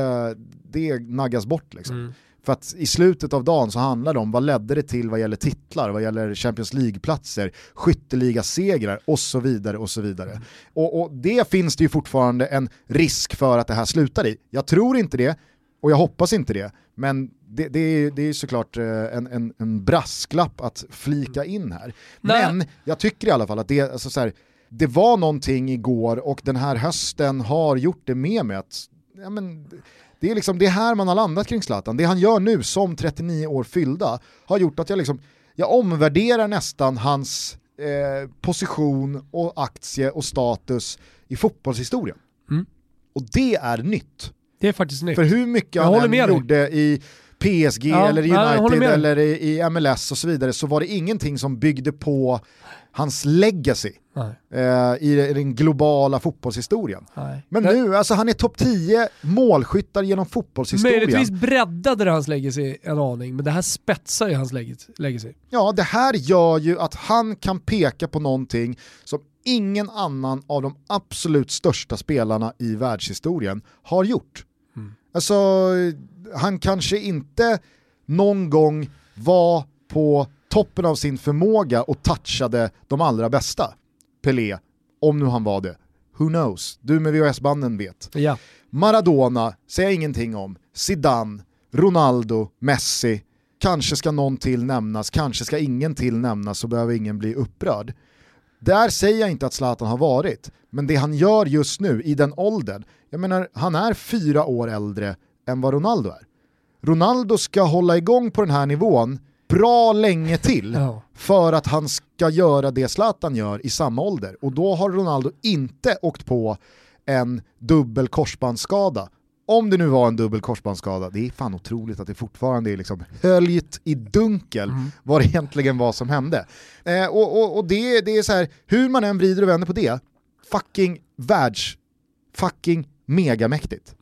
A: det naggas bort liksom.
B: Mm.
A: För att i slutet av dagen så handlar det om vad ledde det till vad gäller titlar, vad gäller Champions League-platser, skytteligasegrar och så vidare och så vidare. Och, och det finns det ju fortfarande en risk för att det här slutar i. Jag tror inte det, och jag hoppas inte det, men det, det, är, det är såklart eh, en, en, en brasklapp att flika in här.
B: Nej.
A: Men jag tycker i alla fall att det, alltså så här, det var någonting igår och den här hösten har gjort det med mig att ja, men, det är liksom det här man har landat kring Zlatan. Det han gör nu som 39 år fyllda har gjort att jag liksom, jag omvärderar nästan hans eh, position och aktie och status i fotbollshistorien.
B: Mm.
A: Och det är nytt.
B: Det är faktiskt nytt.
A: För hur mycket
B: Jag
A: han än gjorde i PSG
B: Ja,
A: eller United eller i, i MLS och så vidare så var det ingenting som byggde på hans legacy eh, i den globala fotbollshistorien.
B: nej.
A: Men nu, alltså han är topp 10 målskyttar genom fotbollshistorien.
B: Möjligtvis breddade det hans legacy en aning, men det här spetsar ju hans leg- legacy.
A: Ja, det här gör ju att han kan peka på någonting som ingen annan av de absolut största spelarna i världshistorien har gjort.
B: Mm.
A: Alltså, han kanske inte någon gång var på toppen av sin förmåga och touchade de allra bästa. Pelé, om nu han var det. Who knows? Du med VHS-banden vet.
B: Ja.
A: Maradona säger jag ingenting om. Zidane, Ronaldo, Messi. Kanske ska någon till nämnas, kanske ska ingen till nämnas så behöver ingen bli upprörd. Där säger jag inte att Zlatan har varit, men det han gör just nu i den åldern, jag menar han är fyra år äldre än vad Ronaldo är. Ronaldo ska hålla igång på den här nivån bra länge till
B: Ja.
A: för att han ska göra det Zlatan gör i samma ålder. Och då har Ronaldo inte åkt på en dubbel korsbandsskada. Om det nu var en dubbel korsbandsskada, det är fan otroligt att det fortfarande är liksom höljt i dunkel vad det egentligen var som hände. Eh, och och, och det, det är så här, hur man än vrider och vänder på det, fucking världs, fucking megamäktigt.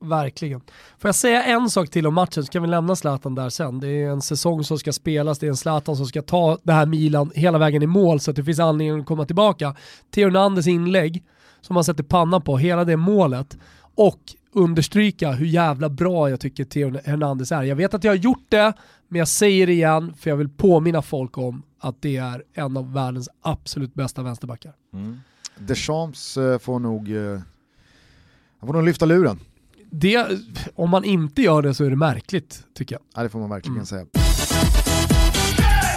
B: Verkligen. Får jag säga en sak till om matchen så kan vi lämna Zlatan där sen. Det är en säsong som ska spelas, det är en Zlatan som ska ta det här Milan hela vägen i mål så att det finns anledning att komma tillbaka. Theo Hernandez inlägg, som man sätter pannan på, hela det målet. Och understryka hur jävla bra jag tycker Theo Hernandez är. Jag vet att jag har gjort det, men jag säger det igen för jag vill påminna folk om att det är en av världens absolut bästa vänsterbackar. Mm.
A: Deschamps eh, får nog, eh, han får nog lyfta luren.
B: Det, om man inte gör det så är det märkligt tycker jag.
A: Ja, det får man verkligen
B: Mm.
A: säga.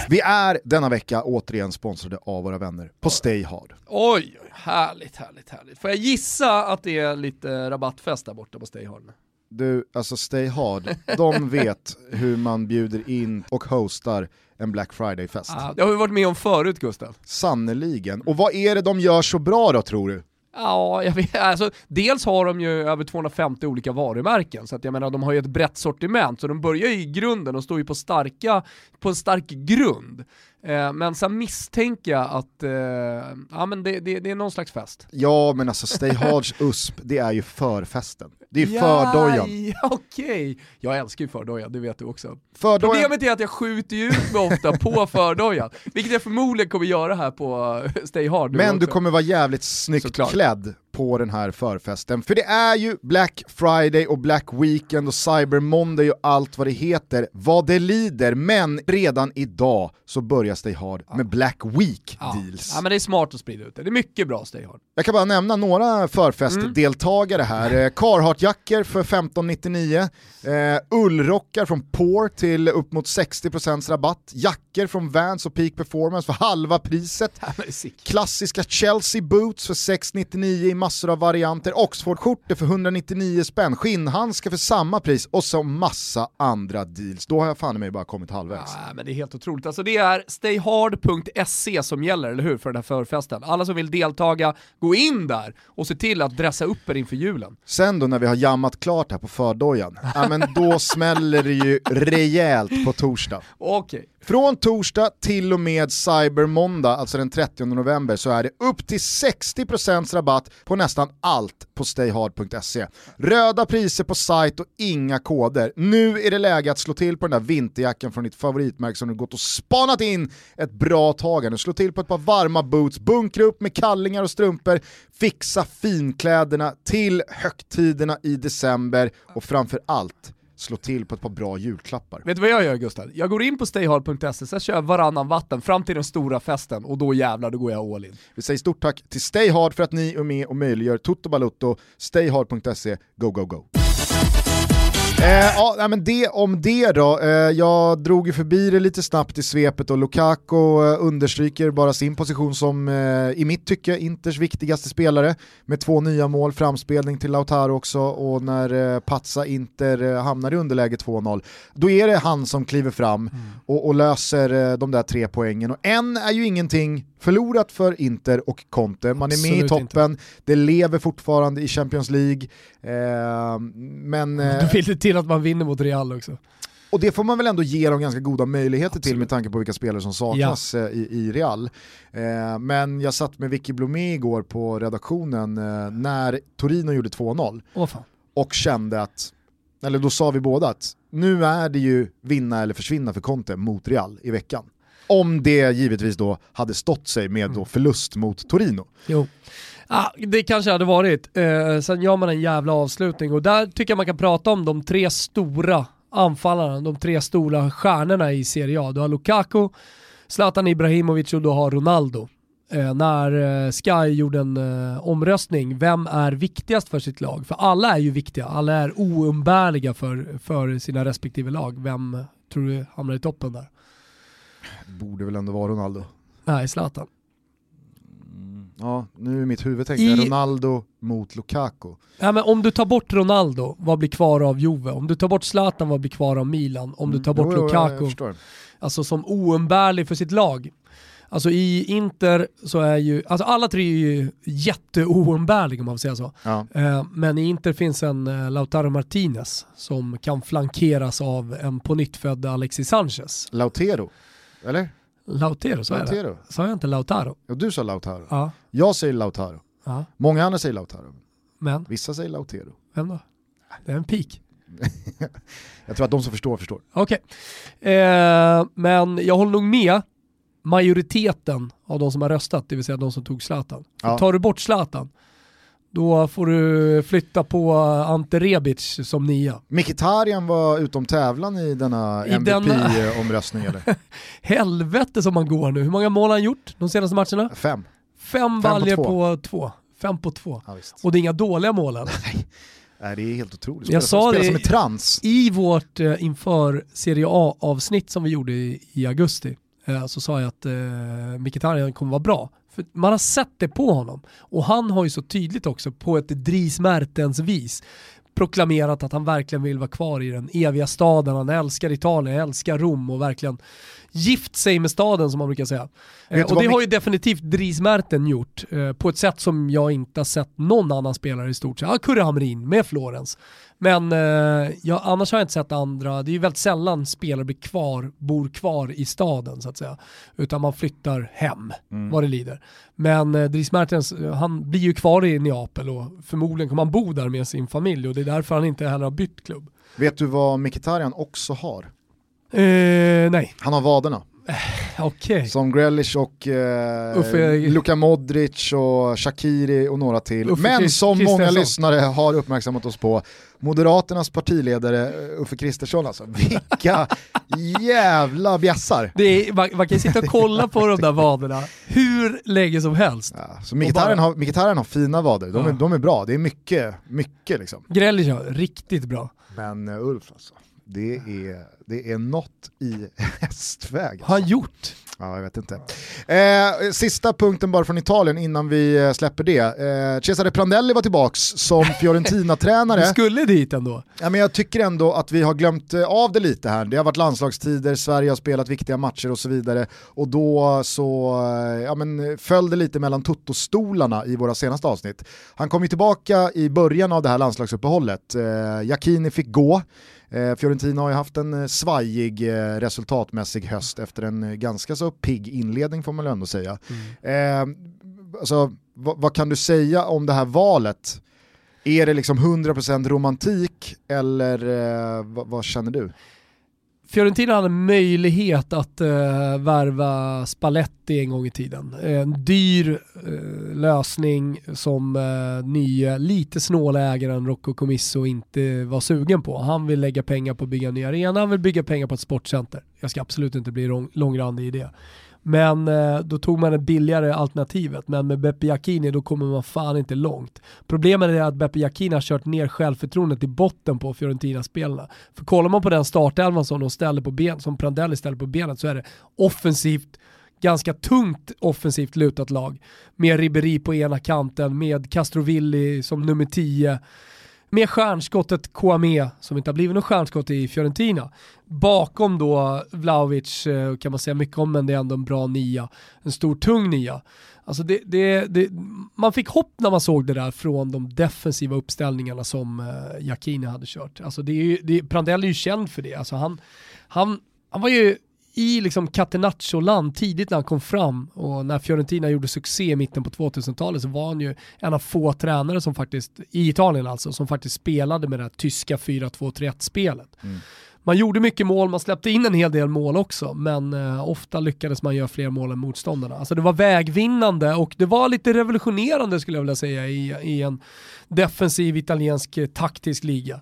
A: Vi är denna vecka återigen sponsrade av våra vänner på Stay Hard.
B: Oj, härligt, härligt, härligt. Får jag gissa att det är lite rabattfest där borta på Stay Hard?
A: Du, alltså Stay Hard, de vet hur man bjuder in och hostar en Black Friday-fest.
B: Ah, det har vi varit med om förut Gustav.
A: Sannerligen. Och vad är det de gör så bra då tror du?
B: Ja, jag vet, alltså, dels har de ju över 250 olika varumärken, så att jag menar de har ju ett brett sortiment, så de börjar ju i grunden och står ju på, starka, på en stark grund. Eh, men sen misstänker jag att eh, ja, men det, det, det är någon slags fest.
A: Ja men alltså Stay Hards USP, det är ju förfesten. Det är fördojan.
B: Ja, okej. Jag älskar ju fördojan, det vet du också.
A: Fördojan.
B: Problemet är att jag skjuter ju ut mig ofta på fördojan, vilket jag förmodligen kommer göra här på eh, Stay Hard
A: Men du kommer vara jävligt snyggt
B: Såklart.
A: klädd på den här förfesten. För det är ju Black Friday och Black Weekend och Cyber Monday och allt vad det heter, vad det lider. Men redan idag så börjar Stay Hard med Black Week
B: ja.
A: deals.
B: Ja men det är smart att sprida ut det, det är mycket bra Stay Hard.
A: Jag kan bara nämna några förfestdeltagare här. Eh, Carhartt-jackor för 1599, eh, ullrockar från Pour till upp mot 60% rabatt, jackor från Vans och Peak Performance för halva priset,
B: Ja,
A: klassiska Chelsea boots för 699 i massor av varianter, Oxford-skjortor för 199 spänn, skinnhandskar för samma pris och så massa andra deals. Då har jag fan i mig bara kommit halvvägs.
B: Ja, men det är helt otroligt. Alltså det är stayhard.se som gäller, eller hur, för den här förfesten. Alla som vill deltaga, gå in där och se till att dressa upp er inför julen.
A: Sen då när vi har jammat klart här på fördojan, ja men då smäller det ju rejält på torsdag.
B: Okej.
A: Från torsdag till och med Cyber Måndag, alltså den 30 november, så är det upp till 60% rabatt på nästan allt på stayhard.se. Röda priser på sajt och inga koder. Nu är det läge att slå till på den där vinterjackan från ditt favoritmärke som du gått och spanat in ett bra tag här nu. Slå till på ett par varma boots, bunkra upp med kallingar och strumpor, fixa finkläderna till högtiderna i december och framför allt slå till på ett par bra julklappar.
B: Vet du vad jag gör Gustav? Jag går in på stayhard.se, sen kör jag varannan vatten fram till den stora festen och då jävlar, då går jag all in.
A: Vi säger stort tack till Stay Hard för att ni är med och möjliggör Toto Balutto. Stayhard.se, go go go. Eh, ja, men det om det då. Eh, jag drog ju förbi det lite snabbt i svepet och Lukaku eh, understryker bara sin position som, eh, i mitt tycke, Inters viktigaste spelare med två nya mål, framspelning till Lautaro också och när eh, Patsa Inter eh, hamnar i underläge 2-0, då är det han som kliver fram mm. och, och, löser eh, de där tre poängen. Och än är ju ingenting förlorat för Inter och Conte. Man är Absolut med i toppen, inte. det lever fortfarande i Champions League. Eh, men...
B: Eh, Då vill det till att man vinner mot Real också.
A: Och det får man väl ändå ge dem ganska goda möjligheter Absolut. till med tanke på vilka spelare som saknas ja. Eh, i, i, Real. Eh, men jag satt med Vicky Blomé igår på redaktionen eh, när Torino gjorde 2-0
B: oh,
A: och kände att, eller då sa vi båda att nu är det ju vinna eller försvinna för Conte mot Real i veckan. Om det givetvis då hade stått sig med då mm. förlust mot Torino.
B: Jo. Ah, det kanske hade varit. Eh, sen gör man en jävla avslutning och där tycker jag man kan prata om de tre stora anfallarna, de tre stora stjärnorna i Serie A. Du har Lukaku, Zlatan Ibrahimovic och du har Ronaldo. Eh, när eh, Sky gjorde en eh, omröstning, vem är viktigast för sitt lag? För alla är ju viktiga, alla är oumbärliga för, för sina respektive lag. Vem tror du hamnar i toppen där?
A: Borde väl ändå vara Ronaldo.
B: Nej, Zlatan.
A: Mm, ja, nu är mitt huvud tänkt I... Ronaldo mot Lukaku.
B: Ja, men om du tar bort Ronaldo, vad blir kvar av Juve? Om du tar bort Zlatan, vad blir kvar av Milan? Om mm. du tar bort jo, Lukaku, jo, alltså som oumbärlig för sitt lag. Alltså i Inter så är ju, alltså alla tre är ju jätteoumbärliga om man får säga så.
A: Ja.
B: Eh, men i Inter finns en eh, Lautaro Martinez som kan flankeras av en på Alexis Sanchez.
A: Lautero? Eller?
B: Lautero, sa jag det? Sa jag inte Lautaro?
A: Ja, du sa Lautaro.
B: Ja.
A: Jag säger Lautaro.
B: Ja.
A: Många andra säger Lautaro.
B: Men?
A: Vissa säger Lautero.
B: Vem då? Det är en pik.
A: jag tror att de som förstår förstår.
B: Okej. Okay. Eh, men jag håller nog med majoriteten av de som har röstat, det vill säga de som tog Zlatan. Ja. Tar du bort Zlatan, då får du flytta på Ante Rebic som nia.
A: Mkhitaryan var utom tävlan i denna MVP-omröstning eller?
B: Helvete som man går nu. Hur många mål har han gjort de senaste matcherna?
A: Fem.
B: Fem baljer på, på, två. Fem på två. Ja, och det är inga dåliga mål än.
A: Nej. det är helt otroligt.
B: Jag sa det
A: som trans.
B: i vårt eh, inför Serie A-avsnitt som vi gjorde i, i augusti. Eh, så sa jag att eh, Mkhitaryan kommer vara bra. För man har sett det på honom. Och han har ju så tydligt också på ett Dries Mertens vis proklamerat att han verkligen vill vara kvar i den eviga staden. Han älskar Italien, älskar Rom och verkligen gift sig med staden som man brukar säga. Eh, och det har ju definitivt Dries Merten gjort eh, på ett sätt som jag inte har sett någon annan spelare i stort sett. Ja, Kurre Hamrin med Florens. Men eh, ja, annars har jag inte sett andra, det är ju väldigt sällan spelare blir kvar, bor kvar i staden så att säga. Utan man flyttar hem mm. vad det lider. Men eh, Dries Mertens, han blir ju kvar i Neapel och förmodligen kommer han bo där med sin familj och det är därför han inte heller har bytt klubb.
A: Vet du vad Mkhitaryan också har?
B: Eh, nej.
A: Han har vaderna.
B: Okay.
A: Som Grealish och eh, Uffe, Luka Modric och Shakiri och några till. Uffe Men som många lyssnare har uppmärksammat oss på, Moderaternas partiledare eh, Uffe Kristersson alltså. Vilka jävla bjässar.
B: Det är, man, man, kan sitta och kolla på de där vaderna hur länge som helst.
A: Ja, så Mkhitaryan bara... har, har fina vader, de, ja. är, de är bra. Det är mycket, mycket liksom.
B: Har riktigt bra.
A: Men uh, Ulf alltså, det är det är något i hästväg. Alltså.
B: Har gjort?
A: Ja, jag vet inte. Eh, sista punkten bara från Italien innan vi eh, släpper det. Eh, Cesare Prandelli var tillbaks som Fiorentina-tränare.
B: du skulle dit ändå.
A: Ja, men jag tycker ändå att vi har glömt eh, av det lite här. Det har varit landslagstider, Sverige har spelat viktiga matcher och så vidare. Och då så eh, ja, men, föll det lite mellan tuttostolarna i våra senaste avsnitt. Han kom ju tillbaka i början av det här landslagsuppehållet. Eh, Jacchini fick gå. Eh, Fiorentina har ju haft en eh, svajig eh, resultatmässig höst efter en eh, ganska så pigg inledning får man ändå säga. Mm. Eh, alltså, vad kan du säga om det här valet? Är det liksom 100% romantik eller eh, vad känner du?
B: Fiorentina hade möjlighet att eh, värva Spalletti en gång i tiden. En dyr eh, lösning som eh, nye, lite snåla ägaren Rocco Comisso inte var sugen på. Han vill lägga pengar på att bygga en ny arena, han vill bygga pengar på ett sportcenter. Jag ska absolut inte bli lång, långrandig i det. Men eh, då tog man det billigare alternativet. Men med Beppe Jacchini då kommer man fan inte långt. Problemet är att Beppe Jacchini har kört ner självförtroendet i botten på Fiorentina-spelarna. För kollar man på den startelvan som de ställer på ben, som Prandelli ställer på benet så är det offensivt ganska tungt offensivt lutat lag. Med Ribéry på ena kanten, med Castrovilli som nummer 10 med stjärnskottet Kouame, som inte har blivit något stjärnskott i Fiorentina. Bakom då Vlahovic eh, kan man säga mycket om, men det är ändå en bra nia. En stor tung nia. Alltså det, det, det, man fick hopp när man såg det där från de defensiva uppställningarna som uh, hade kört. Alltså det är ju, det, Prandelli är ju känd för det. Alltså han, han, han var ju i liksom Catenaccio-land tidigt när han kom fram och när Fiorentina gjorde succé i mitten på 2000-talet så var han ju en av få tränare som faktiskt, i Italien alltså, som faktiskt spelade med det här tyska 4-2-3-1-spelet. Mm. Man gjorde mycket mål, man släppte in en hel del mål också, men eh, ofta lyckades man göra fler mål än motståndarna. Alltså det var vägvinnande och det var lite revolutionerande skulle jag vilja säga i, i en defensiv italiensk taktisk liga.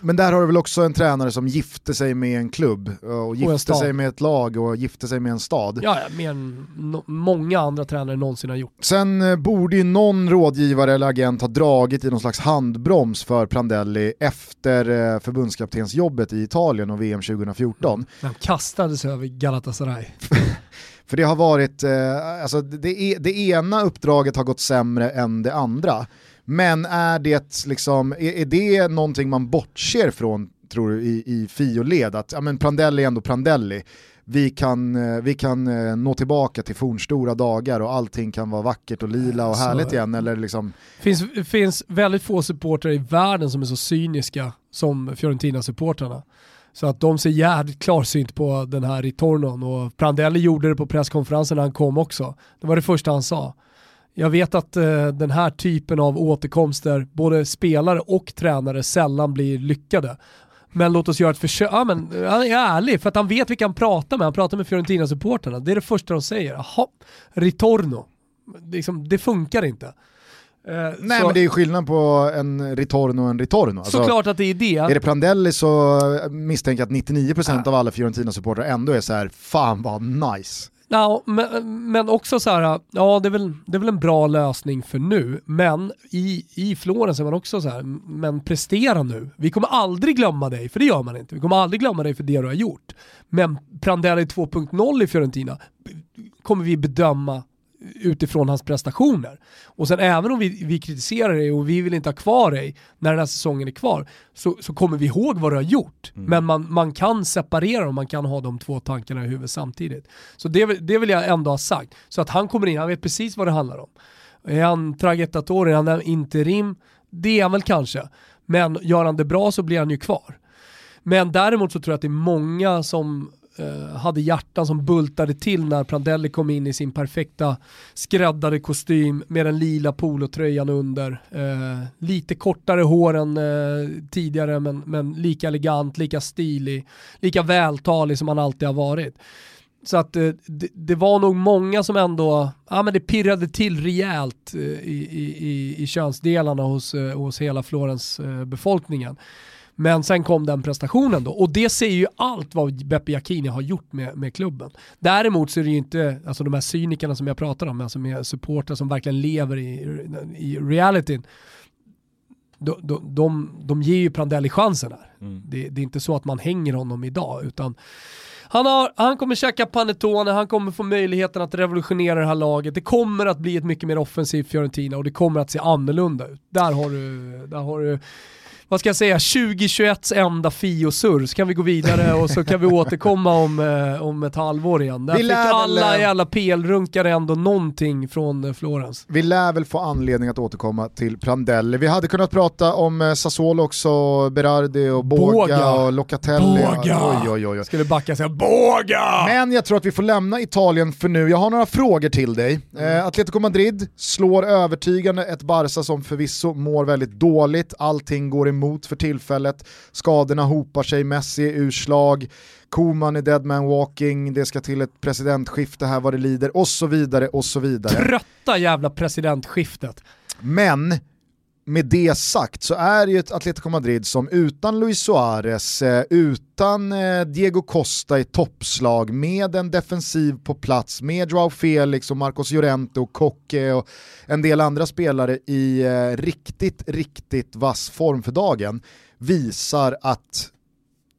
A: Men där har du väl också en tränare som gifte sig med en klubb och gifte och sig med ett lag och gifte sig med en stad.
B: Ja, mer än no många andra tränare någonsin har gjort.
A: Sen eh, borde ju någon rådgivare eller agent ha dragit i någon slags handbroms för Prandelli efter eh, förbundskaptensjobbet i Italien och VM 2014. Mm.
B: Han kastades över Galatasaray.
A: för det har varit, eh, alltså det, det ena uppdraget har gått sämre än det andra. Men är det, liksom, är, är det någonting man bortser från tror du i, i Fio-led? Att ja, men Prandelli är ändå Prandelli. Vi kan, eh, vi kan eh, nå tillbaka till fornstora dagar och allting kan vara vackert och lila och härligt så, igen. Eller liksom...
B: finns, finns väldigt få supportrar i världen som är så cyniska som Fiorentina-supportrarna. Så att de ser jävligt klarsynt på den här Ritornon och Prandelli gjorde det på presskonferensen när han kom också. Det var det första han sa. Jag vet att eh, den här typen av återkomster, både spelare och tränare, sällan blir lyckade. Men låt oss göra ett försök. Ja, men, han är ärlig för att han vet vilka han pratar med. Han pratar med Fiorentina-supporterna. Det är det första de säger. Jaha, Ritorno. Liksom, det funkar inte.
A: Eh, Nej så, men det är ju skillnad på en Ritorno och en Ritorno.
B: Alltså, såklart att det är det.
A: Är det Prandelli så misstänker jag att 99% ja. av alla Fiorentina-supportrar ändå är så här, fan vad nice.
B: Ja, men, men också så här, ja det är, väl, det är väl en bra lösning för nu, men i, i Florens är man också så här, men prestera nu. Vi kommer aldrig glömma dig, för det gör man inte. Vi kommer aldrig glömma dig för det du har gjort. Men Prandelli 2.0 i Fiorentina kommer vi bedöma utifrån hans prestationer. Och sen även om vi, vi kritiserar dig och vi vill inte ha kvar dig när den här säsongen är kvar, så, så kommer vi ihåg vad du har gjort. Mm. Men man, man kan separera och man kan ha de två tankarna i huvudet samtidigt. Så det, det vill jag ändå ha sagt. Så att han kommer in, han vet precis vad det handlar om. Är han tragetator, är han interim? Det är han väl kanske. Men gör han det bra så blir han ju kvar. Men däremot så tror jag att det är många som Eh, hade hjärtan som bultade till när Prandelli kom in i sin perfekta skräddade kostym med den lila polotröjan under. Eh, lite kortare hår än eh, tidigare men, men lika elegant, lika stilig, lika vältalig som han alltid har varit. Så att eh, det, det, var nog många som ändå, ja men det pirrade till rejält eh, i, i, i, i könsdelarna hos, hos hela Florens befolkningen. Men sen kom den prestationen då och det säger ju allt vad Beppe Jacchini har gjort med, med klubben. Däremot så är det ju inte alltså de här cynikerna som jag pratar om, alltså med supportrar som verkligen lever i, i realityn. De, de, de, de ger ju Prandelli chansen här. Mm. Det, det, är inte så att man hänger honom idag utan han, har, han kommer käka panettone, han kommer få möjligheten att revolutionera det här laget. Det kommer att bli ett mycket mer offensivt Fiorentina och det kommer att se annorlunda ut. Där har du, där har du vad ska jag säga, 2021 enda Fio-surr, så kan vi gå vidare och så kan vi återkomma om, eh, om ett halvår igen. Där vi fick alla jävla PL-runkare ändå någonting från eh, Florens.
A: Vi lär väl få anledning att återkomma till Prandelli. Vi hade kunnat prata om eh, Sassuolo också, Berardi och Båga, Båga. och Locatelli.
B: Båga! Oj, oj, oj. Skulle backa säga Båga!
A: Men jag tror att vi får lämna Italien för nu. Jag har några frågor till dig. Mm. Eh, Atletico Madrid slår övertygande ett Barca som förvisso mår väldigt dåligt, allting går emot emot för tillfället. Skadorna hopar sig, Messi är urslag, Koman är dead man walking, det ska till ett presidentskifte här vad det lider och så vidare och så vidare.
B: Trötta jävla presidentskiftet.
A: Men med det sagt så är det ju ett Atletico Madrid som utan Luis Suarez, eh, utan eh, Diego Costa i toppslag, med en defensiv på plats, med Joao Felix och Marcos Llorente och Koke och en del andra spelare i eh, riktigt, riktigt vass form för dagen, visar att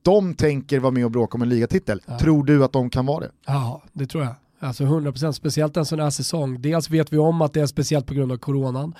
A: de tänker vara med och bråka om en ligatitel. Ja. Tror du att de kan vara det?
B: Ja, det tror jag. Alltså 100% speciellt en sån här säsong. Dels vet vi om att det är speciellt på grund av coronan.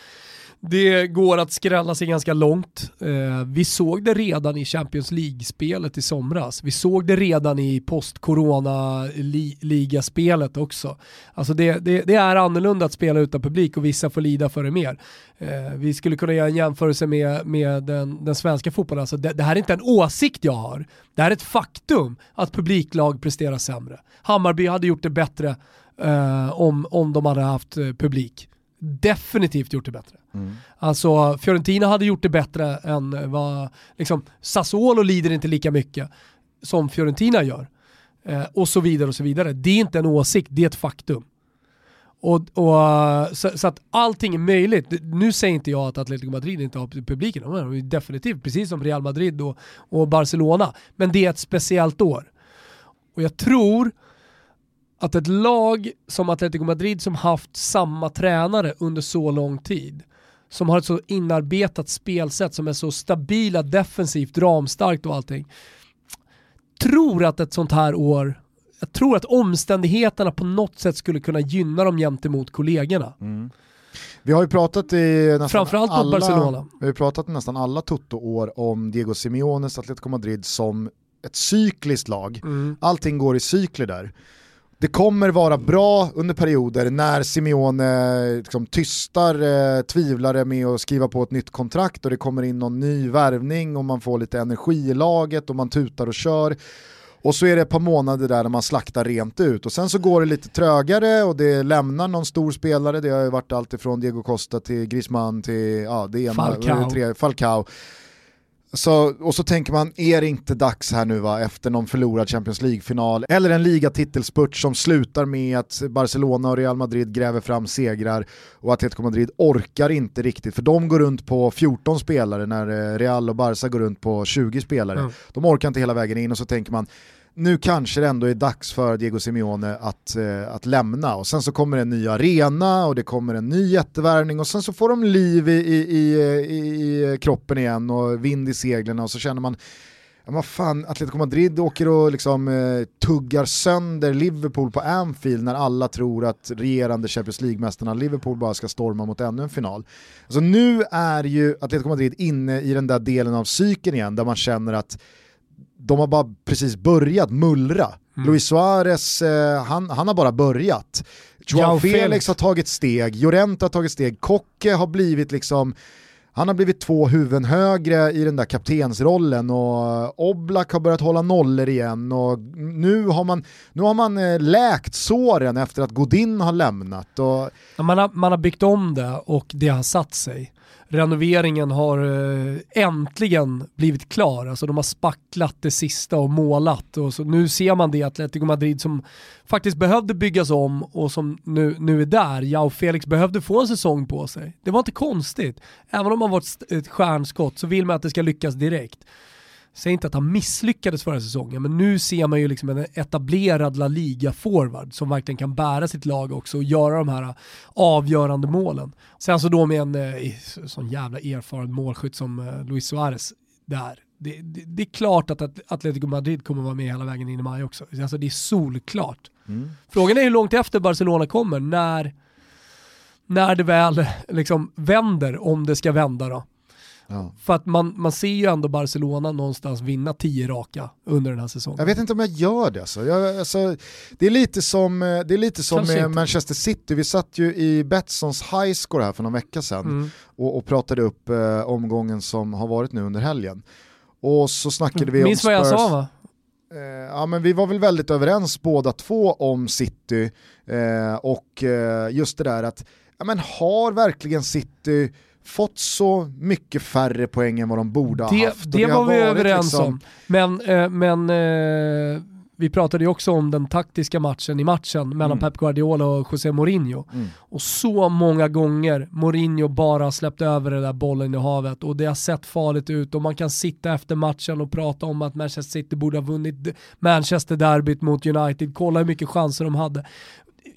B: Det går att skrälla sig ganska långt. Eh, vi såg det redan i Champions League-spelet i somras. Vi såg det redan i post-corona-ligaspelet också. Alltså det, det, det, är annorlunda att spela utan publik och vissa får lida för det mer. Eh, vi skulle kunna göra en jämförelse med, med den, den svenska fotbollen. Alltså det, det här är inte en åsikt jag har. Det här är ett faktum att publiklag presterar sämre. Hammarby hade gjort det bättre eh, om, om de hade haft eh, publik definitivt gjort det bättre. Mm. Alltså Fiorentina hade gjort det bättre än vad, liksom, Sassuolo lider inte lika mycket som Fiorentina gör. Eh, och så vidare och så vidare. Det är inte en åsikt, det är ett faktum. Och, och så, så, att allting är möjligt. Nu säger inte jag att Atletico Madrid inte har publiken, de har definitivt, precis som Real Madrid och, och Barcelona. Men det är ett speciellt år. Och jag tror att ett lag som Atletico Madrid som haft samma tränare under så lång tid, som har ett så inarbetat spelsätt som är så stabila defensivt, ramstarkt och allting, tror att ett sånt här år, jag tror att omständigheterna på något sätt skulle kunna gynna dem gentemot kollegorna. Mm.
A: Vi har ju pratat i nästan
B: Framförallt alla, Barcelona.
A: Vi har pratat i nästan alla Toto-år om Diego Simeones Atletico Madrid som ett cykliskt lag. Mm. Allting går i cykler där det kommer vara bra under perioder när Simeone liksom, tystar eh, tvivlare med att skriva på ett nytt kontrakt och det kommer in någon ny värvning och man får lite energi i laget och man tutar och kör. Och så är det ett par månader där man slaktar rent ut och sen så går det lite trögare och det lämnar någon stor spelare, det har ju varit allt ifrån Diego Costa till Griezmann till ja, det ena,
B: Falcao.
A: Tre, Falcao. Så, och så tänker man, är det inte dags här nu va, efter någon förlorad Champions League-final, eller en ligatitelspurt som slutar med att Barcelona och Real Madrid gräver fram segrar och Atletico Madrid orkar inte riktigt, för de går runt på 14 spelare när eh, Real och Barca går runt på 20 spelare. Mm. De orkar inte hela vägen in och så tänker man, nu kanske det ändå är dags för Diego Simeone att, eh, att lämna och sen så kommer en ny arena och det kommer en ny jättevärvning och sen så får de liv i, i, i, i kroppen igen och vind i seglen och så känner man Ja, vad fan, Atletico Madrid åker och liksom, eh, tuggar sönder Liverpool på Anfield när alla tror att regerande Champions League-mästarna Liverpool bara ska storma mot ännu en final. Alltså nu är ju Atletico Madrid inne i den där delen av cykeln igen där man känner att de har bara precis börjat mullra. Mm. Luis Suarez, eh, han, han har bara börjat. Joao Felix, Felix har tagit steg, Llorente har tagit steg, Kocke har blivit liksom han har blivit två huvuden högre i den där kaptensrollen och Oblak har börjat hålla nollor igen och nu har man, nu har man eh, läkt såren efter att Godin har lämnat. Och...
B: Man, har, man har byggt om det och det har satt sig renoveringen har eh, äntligen blivit klar. Alltså de har spacklat det sista och målat. Och så nu ser man det Atletico Madrid som faktiskt behövde byggas om och som nu, nu är där. Jao Felix behövde få en säsong på sig. Det var inte konstigt. Även om man var ett stjärnskott så vill man att det ska lyckas direkt. Säg inte att han misslyckades förra säsongen, men nu ser man ju liksom en etablerad La Liga-forward som verkligen kan bära sitt lag också och göra de här avgörande målen. Sen så då med en eh, sån jävla erfaren målskytt som eh, Luis Suarez där. Det, det, det, är klart att Atletico Madrid kommer vara med hela vägen in i maj också. Alltså det är solklart. Mm. Frågan är hur långt efter Barcelona kommer, när, när det väl liksom vänder, om det ska vända då. Ja. För att man, man ser ju ändå Barcelona någonstans vinna tio raka under den här säsongen.
A: Jag vet inte om jag gör det alltså. Jag, alltså det är lite som, eh, det är lite som med Manchester City, vi satt ju i Betssons highscore här för någon vecka sedan mm. och, och, pratade upp eh, omgången som har varit nu under helgen. Och så snackade vi
B: Minns
A: om
B: Spurs. Minns vad jag sa va?
A: Eh, ja, men vi var väl väldigt överens båda två om City eh, och eh, just det där att ja, men har verkligen City fått så mycket färre poäng än vad de borde ha
B: det,
A: haft.
B: Det, det var vi överens liksom... om. Men, eh, men eh, vi pratade ju också om den taktiska matchen i matchen mellan
A: Mm.
B: Pep Guardiola och José Mourinho.
A: Mm.
B: Och så många gånger Mourinho bara släppt över den där bollen i havet och det har sett farligt ut och man kan sitta efter matchen och prata om att Manchester City borde ha vunnit Manchester-derbyt mot United, kolla hur mycket chanser de hade.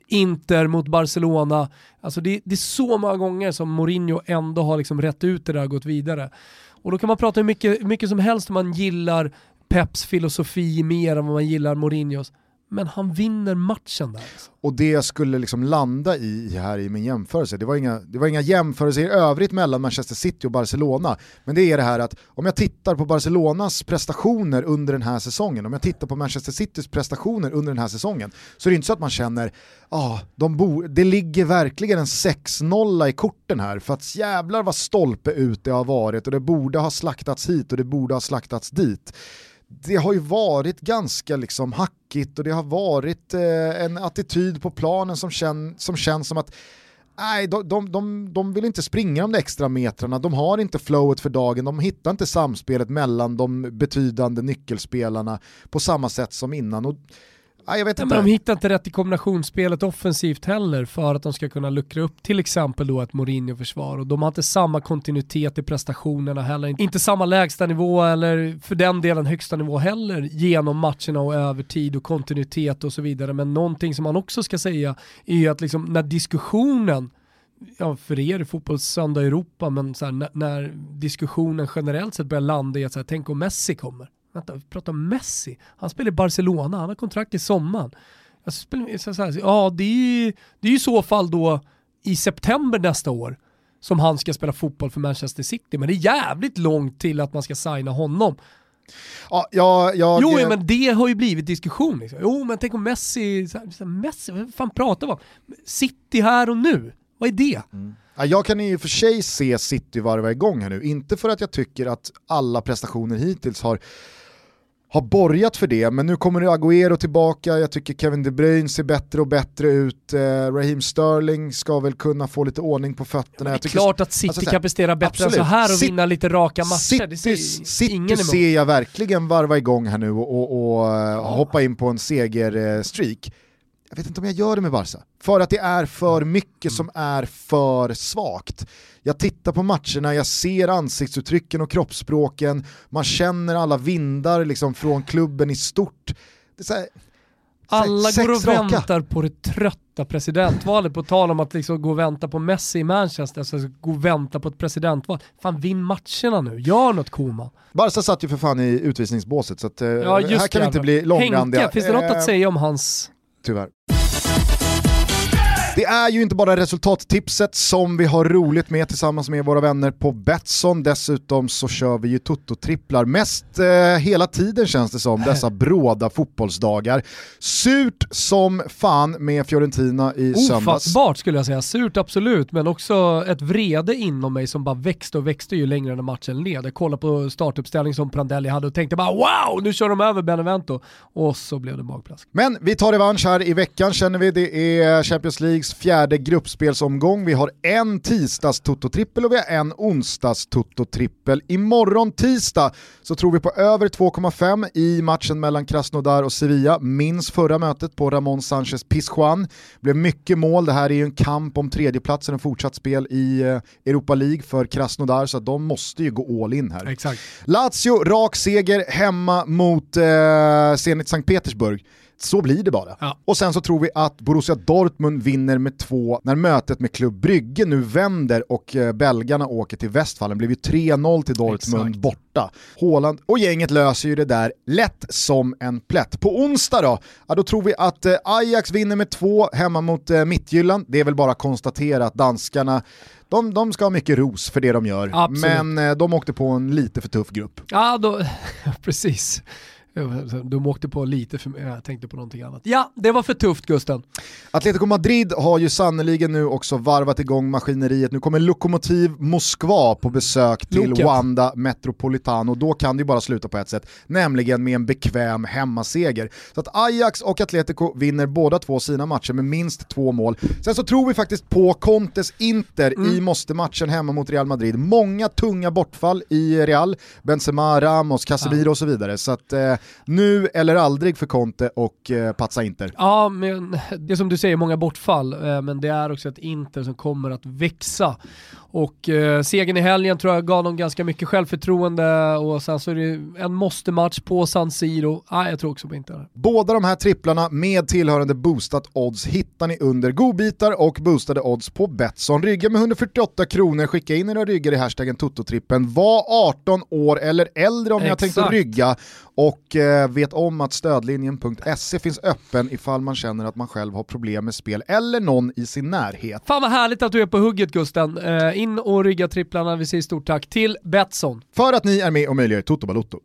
B: Inter mot Barcelona, alltså det, det är så många gånger som Mourinho ändå har liksom rätt ut det där och gått vidare. Och då kan man prata hur mycket, hur mycket som helst om man gillar Peps filosofi mer än vad man gillar Mourinhos. Men han vinner matchen där. Alltså.
A: Och det jag skulle liksom landa i här i min jämförelse, det var, inga, det var inga jämförelser i övrigt mellan Manchester City och Barcelona, men det är det här att om jag tittar på Barcelonas prestationer under den här säsongen, om jag tittar på Manchester Citys prestationer under den här säsongen, så är det inte så att man känner, ah, de bo, det ligger verkligen en 6-0 i korten här, för att jävlar vad stolpe ut det har varit och det borde ha slaktats hit och det borde ha slaktats dit det har ju varit ganska liksom hackigt och det har varit eh, en attityd på planen som, känn, som känns som att nej, de, de, de, de vill inte springa de där extra metrarna, de har inte flowet för dagen, de hittar inte samspelet mellan de betydande nyckelspelarna på samma sätt som innan. Och, nej, jag vet
B: Ja,
A: inte.
B: men de hittar inte rätt i kombinationsspelet offensivt heller för att de ska kunna luckra upp till exempel då ett Mourinho-försvar och de har inte samma kontinuitet i prestationerna heller. Inte samma lägsta nivå eller för den delen högsta nivå heller genom matcherna och över tid och kontinuitet och så vidare. Men någonting som man också ska säga är ju att liksom när diskussionen ja, för er i fotbollssöndag i Europa, men så här, när, när diskussionen generellt sett börjar landa i att så här, tänk om Messi kommer. Vänta, vi pratar om Messi. Han spelar i Barcelona, han har kontrakt i sommaren. Alltså, spelar, så, så ja, det är, det är ju i så fall då i september nästa år som han ska spela fotboll för Manchester City, men det är jävligt långt till att man ska signa honom.
A: Ja, jag, jag,
B: Jo, ja, men det har ju blivit diskussion. Liksom. Jo, men tänk om Messi, så här, så här, Messi, vad fan pratar vi om? City här och nu, vad är det?
A: Ja, jag kan i och för sig se City varva igång här nu, inte för att jag tycker att alla prestationer hittills har har borgat för det, men nu kommer Agüero tillbaka, jag tycker Kevin De Bruyne ser bättre och bättre ut, eh, Raheem Sterling ska väl kunna få lite ordning på fötterna.
B: Det är
A: tycker-
B: klart att City
A: alltså
B: kan prestera bättre
A: absolut.
B: än så här och
A: City-
B: vinna lite raka matcher. Det
A: City,
B: ser
A: City ser jag verkligen varva igång här nu och, och, och eh, hoppa in på en segerstreak. Jag vet inte om jag gör det med Barca, för att det är för mycket som är för svagt. Jag tittar på matcherna, jag ser ansiktsuttrycken och kroppsspråken, man känner alla vindar liksom från klubben i stort. Här,
B: Alla går och
A: raka.
B: väntar på det trötta presidentvalet, på tal om att liksom gå och vänta på Messi i Manchester, alltså gå och vänta på ett presidentval. Fan vinn matcherna nu, gör något Koman.
A: Barca satt ju för fan i utvisningsbåset så att, eh,
B: Ja,
A: här kan vi inte bli långrandiga.
B: Henke, finns det något
A: Eh,
B: att säga om hans...
A: Tyvärr. Det är ju inte bara resultattipset som vi har roligt med tillsammans med våra vänner på Betsson. Dessutom så kör vi ju Toto-tripplar mest eh, hela tiden känns det som, dessa bråda fotbollsdagar. Surt som fan med Fiorentina i söndags.
B: Ofattbart skulle jag säga, surt absolut, men också ett vrede inom mig som bara växte och växte ju längre när matchen led. Jag kollade på startuppställning som Prandelli hade och tänkte bara wow, nu kör de över Benevento. Och så blev det magplask.
A: Men vi tar revansch här i veckan känner vi. Det är Champions Leagues fjärde gruppspelsomgång. Vi har en tisdags Toto-trippel och vi har en onsdags Toto-trippel. Imorgon tisdag så tror vi på över 2,5 i matchen mellan Krasnodar och Sevilla. Minns förra mötet på Ramon Sanchez Pizjuan. Blev mycket mål, det här är ju en kamp om tredjeplatsen och fortsatt spel i eh, Europa League för Krasnodar så de måste ju gå all in här.
B: Exakt.
A: Lazio, rak seger hemma mot eh, Zenit Sankt Petersburg. Så blir det bara.
B: Ja.
A: Och sen så tror vi att Borussia Dortmund vinner med två när mötet med Klubb Brygge nu vänder och eh, belgarna åker till Westfallen. Det blev ju 3-0 till Dortmund
B: Exakt.
A: borta. Haaland och gänget löser ju det där lätt som en plätt. På onsdag då, ja, då tror vi att eh, Ajax vinner med två hemma mot eh, Mittjylland. Det är väl bara att konstatera att danskarna de, de ska ha mycket ros för det de gör,
B: Absolut.
A: men eh, de åkte på en lite för tuff grupp.
B: Ja, då, precis. De åkte på lite för jag tänkte på någonting annat. Ja, det var för tufft Gusten.
A: Atletico Madrid har ju sannoliken nu också varvat igång maskineriet. Nu kommer Lokomotiv Moskva på besök till
B: Loket.
A: Wanda Metropolitano. Då kan det ju bara sluta på ett sätt, nämligen med en bekväm hemmaseger. Så att Ajax och Atletico vinner båda två sina matcher med minst två mål. Sen så tror vi faktiskt på Contes Inter i måste-matchen hemma mot Real Madrid. Många tunga bortfall i Real, Benzema, Ramos, Casemiro och så vidare. Så att, eh, Nu eller aldrig för Conte och eh, Pazza Inter.
B: Ja, men det är som du säger, många bortfall, eh, men det är också ett Inter som kommer att växa. Och eh, segern i helgen tror jag gav dem ganska mycket självförtroende och sen så är det en måste-match på San Siro. Ah, jag tror också på Inter.
A: Båda de här tripplarna med tillhörande boostat odds hittar ni under godbitar och boostade odds på Betsson. Rygga med 148 kronor, skicka in era ryggar i hashtaggen Tototrippen. Var 18 år eller äldre om ni har tänkt att rygga och eh, vet om att stödlinjen.se finns öppen ifall man känner att man själv har problem med spel eller någon i sin närhet.
B: Fan vad härligt att du är på hugget Gusten. Eh, in och rygga tripplarna, vi säger stort tack till Betsson.
A: För att ni är med och möjliggör Toto Balotto.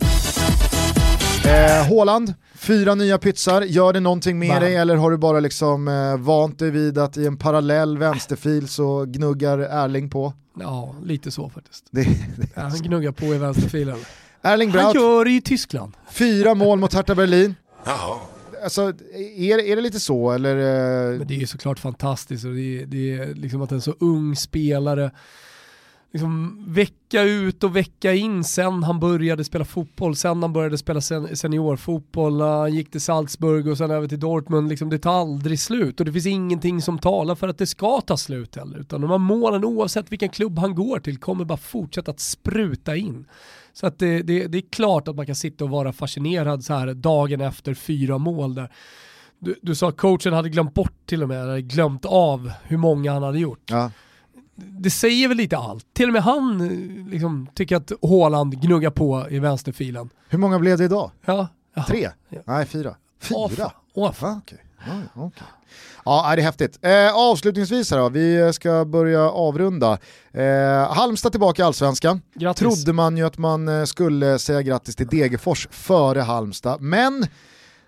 A: Eh, Håland, fyra nya pytsar, gör det någonting med
B: Va?
A: dig eller har du bara liksom eh, vant dig vid att i en parallell vänsterfil så gnuggar Erling på?
B: Ja, lite så faktiskt.
A: Det, det.
B: Ja, han gnuggar på i vänsterfilen.
A: Erling
B: Han
A: Braut,
B: gör det i Tyskland.
A: fyra mål mot Hertha Berlin.
D: Jaha.
A: Alltså, är, är det lite så eller? eh,
B: Men det är ju såklart fantastiskt och det är, det är liksom att en så ung spelare liksom vecka ut och vecka in sen han började spela fotboll, sen han började spela sen, seniorfotboll, han gick till Salzburg och sen över till Dortmund, liksom, det tar aldrig slut och det finns ingenting som talar för att det ska ta slut heller, utan de här målen oavsett vilken klubb han går till kommer bara fortsätta att spruta in. Så att det, det, det är klart att man kan sitta och vara fascinerad så här dagen efter fyra mål där. Du, du sa att coachen hade glömt bort till och med, eller glömt av hur många han hade gjort.
A: Ja.
B: Det säger väl lite allt. Till och med han liksom, tycker att Haaland gnuggar på i vänsterfilen.
A: Hur många blev det idag?
B: Ja.
A: Tre?
B: Ja.
A: Nej, fyra.
B: Åh,
A: Fyra?
B: fan. Åh, fan.
A: Ah, okej. Ja, ja, det är häftigt. Eh, avslutningsvis här då, vi ska börja avrunda. Eh, Halmstad tillbaka i Allsvenskan.
B: Grattis.
A: Trodde man ju att man eh, skulle säga grattis till Degerfors före Halmstad, men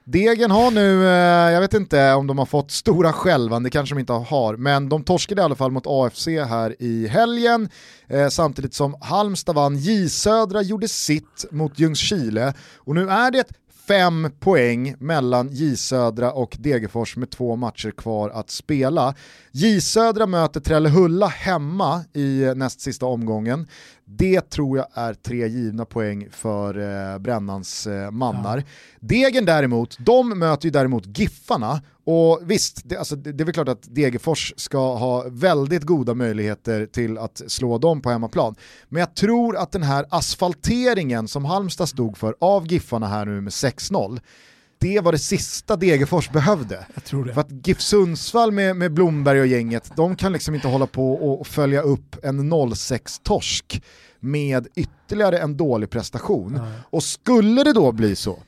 A: Degen har nu, eh, jag vet inte om de har fått stora skälvan, det kanske de inte har, men de torskade i alla fall mot AFC här i helgen, eh, samtidigt som Halmstad vann, J Södra gjorde sitt mot Ljungskile, och nu är det fem poäng mellan J Södra och Degerfors med två matcher kvar att spela. J Södra möter Trellehulla hemma i näst sista omgången. Det tror jag är tre givna poäng för eh, Brännans eh, mannar. Degen däremot, de möter ju däremot Giffarna och visst, det, alltså, det, det är väl klart att Degerfors ska ha väldigt goda möjligheter till att slå dem på hemmaplan. Men jag tror att den här asfalteringen som Halmstad stod för av Giffarna här nu med 6-0, det var det sista Degerfors behövde. För att GIF Sundsvall med, med Blomberg och gänget, de kan liksom inte hålla på och följa upp en 0-6-torsk med ytterligare en dålig prestation.
B: Nej.
A: Och skulle det då bli så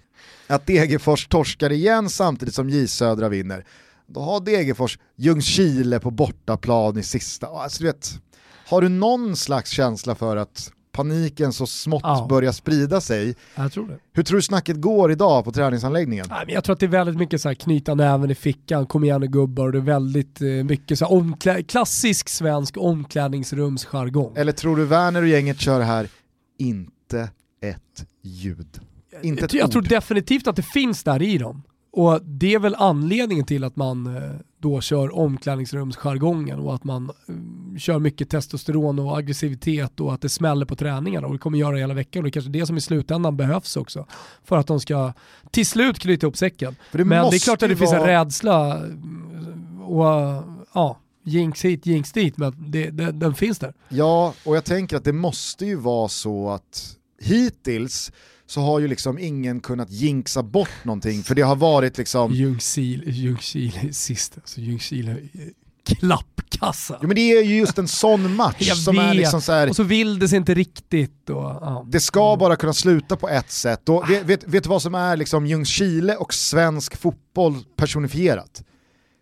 A: att Degerfors torskar igen samtidigt som J Södra vinner, då har Degerfors Ljungskile på bortaplan i sista. Alltså, du vet, har du någon slags känsla för att paniken så smått
B: Ja.
A: börjar sprida sig?
B: Jag tror det.
A: Hur tror du snacket går idag på träningsanläggningen?
B: Nej, men jag tror att det är väldigt mycket så här knyta näven i fickan, kom igen nu gubbar, och det är väldigt eh, mycket så omklä- klassisk svensk omklädningsrumsjargong.
A: Eller tror du Werner och gänget kör här, inte ett ljud? Inte ett
B: jag tror definitivt att det finns där i dem. Och det är väl anledningen till att man eh, då kör omklädningsrumsjargongen och att man eh, kör mycket testosteron och aggressivitet och att det smäller på träningarna och det kommer göra hela veckan och det är kanske det som i slutändan behövs också för att de ska till slut knyta ihop säcken.
A: Det
B: Men det är klart att det finns en
A: vara-
B: rädsla mm, och ja, jinx hit, jinx dit, men det, det, den finns där.
A: Ja, och jag tänker att det måste ju vara så att hittills så har ju liksom ingen kunnat jinxa bort någonting, för det har varit liksom
B: Ljungskile, Ljungskile sist, alltså Ljungskile klappkassa.
A: Jo men det är ju just en sån match som är
B: vet.
A: liksom så här,
B: Och så vill det sig inte riktigt. Och, ja.
A: det ska bara kunna sluta på ett sätt. Och vet, vet, vet du vad som är liksom Ljungskile och svensk fotboll personifierat?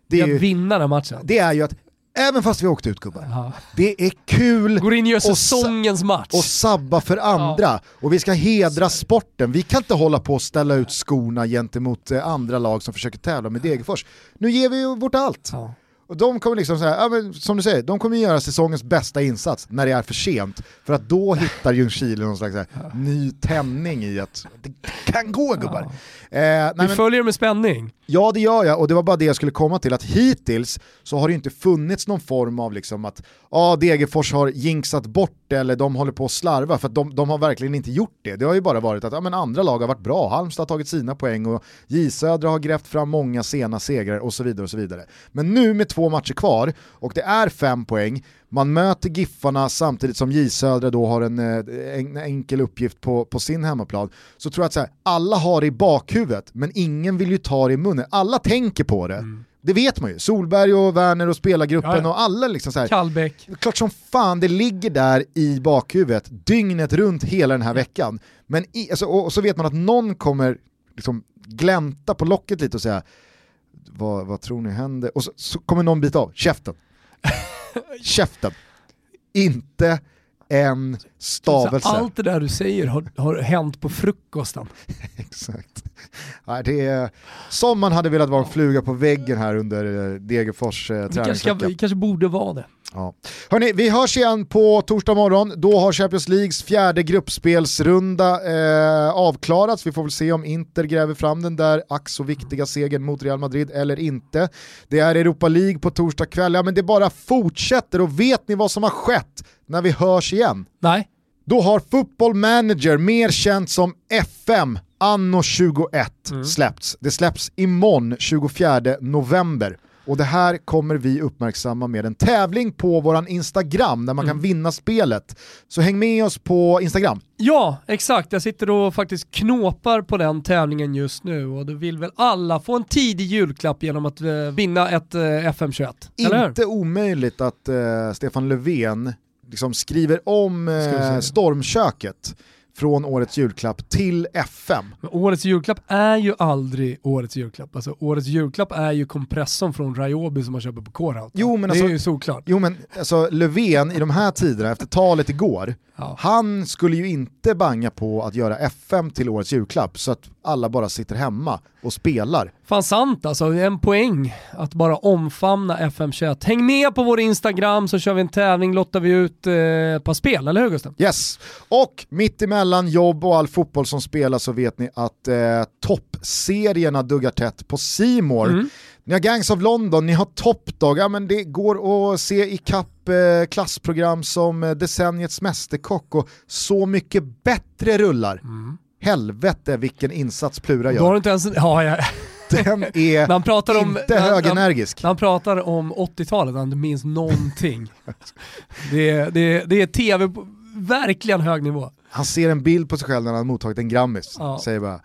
A: Det är,
B: Att
A: ju,
B: vinna den matchen.
A: det är ju att, även fast vi har åkt ut gubbar,
B: Ja.
A: det är kul
B: Går in och gör säsongens match.
A: och sabba för andra. Och vi ska hedra sporten. Vi kan inte hålla på och ställa ut skorna gentemot eh, andra lag som försöker tävla med Degerfors. Nu ger vi ju vårt allt.
B: Ja.
A: Och de kommer liksom så här, ja, som du säger, de kommer göra säsongens bästa insats när det är för sent. För att då hittar Ljungskile någon slags här, ny tändning i att det kan gå gubbar. Eh, nej,
B: Vi
A: men,
B: följer med spänning.
A: Ja det gör jag och det var bara det jag skulle komma till att hittills så har det inte funnits någon form av liksom att ah, Degerfors har jinxat bort det eller de håller på att slarva för att de, de har verkligen inte gjort det. Det har ju bara varit att ah, men andra lag har varit bra, Halmstad har tagit sina poäng och J Södra har grävt fram många sena segrar och så vidare och så vidare. Men nu med två matcher kvar och det är fem poäng, man möter Giffarna samtidigt som J Södra då har en, eh, en enkel uppgift på, på sin hemmaplan, så tror jag att så här, alla har det i bakhuvudet men ingen vill ju ta det i munnen. Alla tänker på det. Mm. Det vet man ju. Solberg och Werner och spelargruppen ja, ja. och alla liksom så här.
B: Kallbäck.
A: Klart som fan det ligger där i bakhuvudet dygnet runt hela den här veckan. Men i, alltså, och, och, så vet man att någon kommer liksom glänta på locket lite och säga vad, vad tror ni händer? Och så, så kommer någon bita av, käften. Käften. Inte en stavelse.
B: Allt det där du säger har, har hänt på frukosten.
A: Exakt. Nej, det är som man hade velat vara en fluga på väggen här under eh, Degerfors eh, träningsvecka.
B: Vi kanske borde vara det.
A: Ja. Hörrni, vi hörs igen på torsdag morgon. Då har Champions Leagues fjärde gruppspelsrunda eh, avklarats. Vi får väl se om Inter gräver fram den där ack så viktiga segern mot Real Madrid eller inte. Det är Europa League på torsdag kväll. Ja, men det bara fortsätter och vet ni vad som har skett när vi hörs igen?
B: Nej.
A: Då har Football Manager, mer känt som FM, anno 21 mm. släppts. Det släpps imorgon 24 november. Och det här kommer vi uppmärksamma med en tävling på våran Instagram där man mm. kan vinna spelet. Så häng med oss på Instagram.
B: Ja, exakt. Jag sitter och faktiskt knåpar på den tävlingen just nu och då vill väl alla få en tidig julklapp genom att uh, vinna ett uh, FM21.
A: Inte omöjligt att uh, Stefan Löfven liksom skriver om stormköket från årets julklapp till FM.
B: Men årets julklapp är ju aldrig årets julklapp. Alltså, årets julklapp är ju kompressorn från Ryobi som man köper på Corehout.
A: Jo, men
B: det
A: alltså,
B: är ju såklart.
A: Jo men alltså Löfven i de här tiderna, efter talet igår, ja. han skulle ju inte banga på att göra FM till årets julklapp så att alla bara sitter hemma och spelar.
B: Fan sant alltså, en poäng att bara omfamna FM21. Häng med på vår Instagram så kör vi en tävling, lottar vi ut eh, ett par spel, eller hur Gusten?
A: Yes, och mitt emellan jobb och all fotboll som spelas så vet ni att eh, toppserierna duggar tätt på Simor. Mm. Ni har Gangs of London, ni har Top Dog, ja, men det går att se i kapp eh, klassprogram som eh, Decenniets Mästerkock och Så mycket bättre rullar. Mm. Helvete vilken insats Plura gör.
B: Då har inte ens, ja, ja.
A: Den är han pratar om, inte högenergisk.
B: När han pratar om 80-talet, han minns någonting. det, är, det, är, det är tv verkligen hög nivå.
A: Han ser en bild på sig själv när han har mottagit en Grammis, ja. säger bara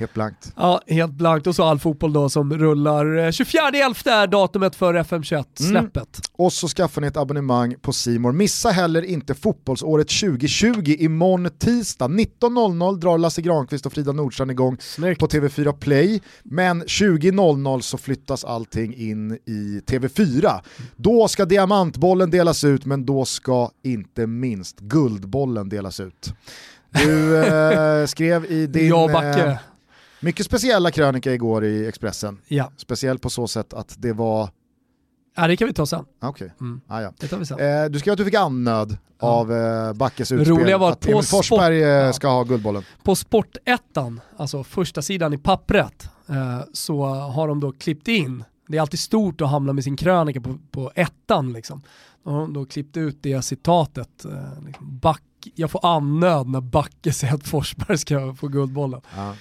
A: Helt blankt.
B: Ja, helt blankt. Och så all fotboll då som rullar. 24.11 är datumet för FM21-släppet. Mm.
A: Och så skaffar ni ett abonnemang på Simor. Missa heller inte fotbollsåret 2020 imorgon tisdag. 19.00 drar Lasse Granqvist och Frida Nordstrand igång Snyggt. på TV4 Play. Men 20.00 så flyttas allting in i TV4. Då ska diamantbollen delas ut, men då ska inte minst guldbollen delas ut. Du eh, skrev i din...
B: Ja, Backe.
A: Mycket speciella krönika igår i Expressen.
B: Ja.
A: Speciellt på så sätt att det var...
B: Ja det kan vi ta sen.
A: Okej, okay. mm. ah, ja.
B: det tar vi sen.
A: Eh, du skrev att du fick annöd ja. av eh, Backes utspel Roliga var att Emil Forsberg eh, ska ha Guldbollen.
B: På Sportettan, alltså första sidan i pappret, eh, så har de då klippt in, det är alltid stort att hamna med sin krönika på, på ettan liksom. De har då klippt ut det citatet, eh, liksom, back, jag får annöd när Backe säger att Forsberg ska få Guldbollen. Ja.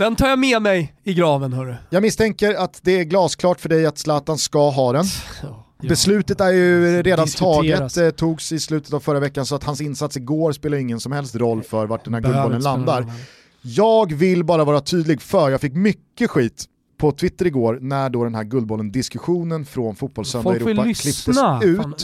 B: Den tar jag med mig i graven hörru.
A: Jag misstänker att det är glasklart för dig att Zlatan ska ha den. Ja. Beslutet är ju redan taget, eh, togs i slutet av förra veckan så att hans insats igår spelar ingen som helst roll för vart den här guldbollen landar. Jag vill bara vara tydlig för jag fick mycket skit på Twitter igår när då den här guldbollen-diskussionen från Fotbollssöndag Europa klipptes ut. Fan.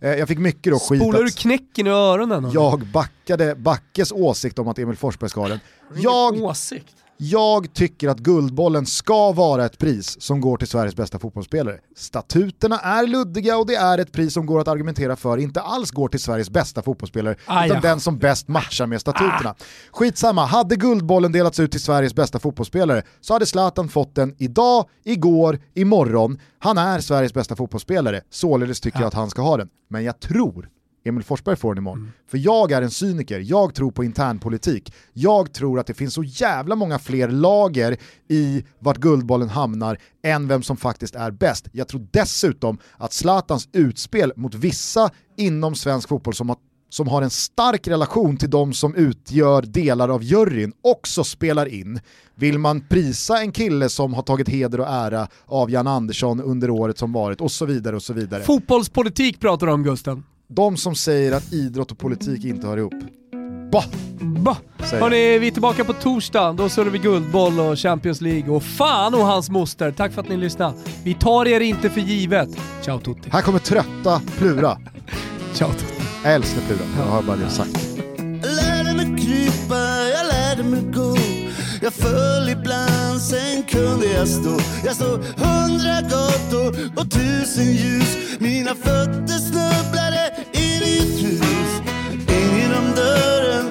A: Eh, jag fick mycket då skit
B: Spolar du knäcken i öronen?
A: Jag backade Backes åsikt om att Emil Forsberg ska ha den. Jag,
B: åsikt?
A: Jag tycker att Guldbollen ska vara ett pris som går till Sveriges bästa fotbollsspelare. Statuterna är luddiga och det är ett pris som går att argumentera för inte alls går till Sveriges bästa fotbollsspelare, ah, utan ja. den som bäst matchar med statuterna. Ah. Skitsamma, hade Guldbollen delats ut till Sveriges bästa fotbollsspelare så hade Zlatan fått den idag, igår, imorgon. Han är Sveriges bästa fotbollsspelare, således tycker ah. jag att han ska ha den. Men jag tror Emil Forsberg får den imorgon. Mm. För jag är en cyniker, jag tror på internpolitik. Jag tror att det finns så jävla många fler lager i vart Guldbollen hamnar än vem som faktiskt är bäst. Jag tror dessutom att Zlatans utspel mot vissa inom svensk fotboll som har som har en stark relation till de som utgör delar av juryn också spelar in. Vill man prisa en kille som har tagit heder och ära av Jan Andersson under året som varit och så vidare och så vidare.
B: Fotbollspolitik pratar du om Gusten.
A: De som säger att idrott och politik inte hör ihop. Bah!
B: Bah! Hörni, vi är tillbaka på torsdag. Då surrar vi Guldboll och Champions League och fan och hans moster. Tack för att ni lyssnade. Vi tar er inte för givet. Ciao tutti.
A: Här kommer trötta Plura.
B: Ciao tutti.
A: Jag älskar Plura, jag har bara det sagt.
D: Jag lärde mig krypa, jag lärde mig gå jag föll ibland, sen kunde jag stå Jag såg hundra gator och tusen ljus. Mina fötter snubblade in i ett hus. In genom dörren,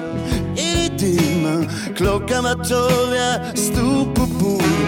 D: in i dimman Klockan var tolv, jag stod på bordet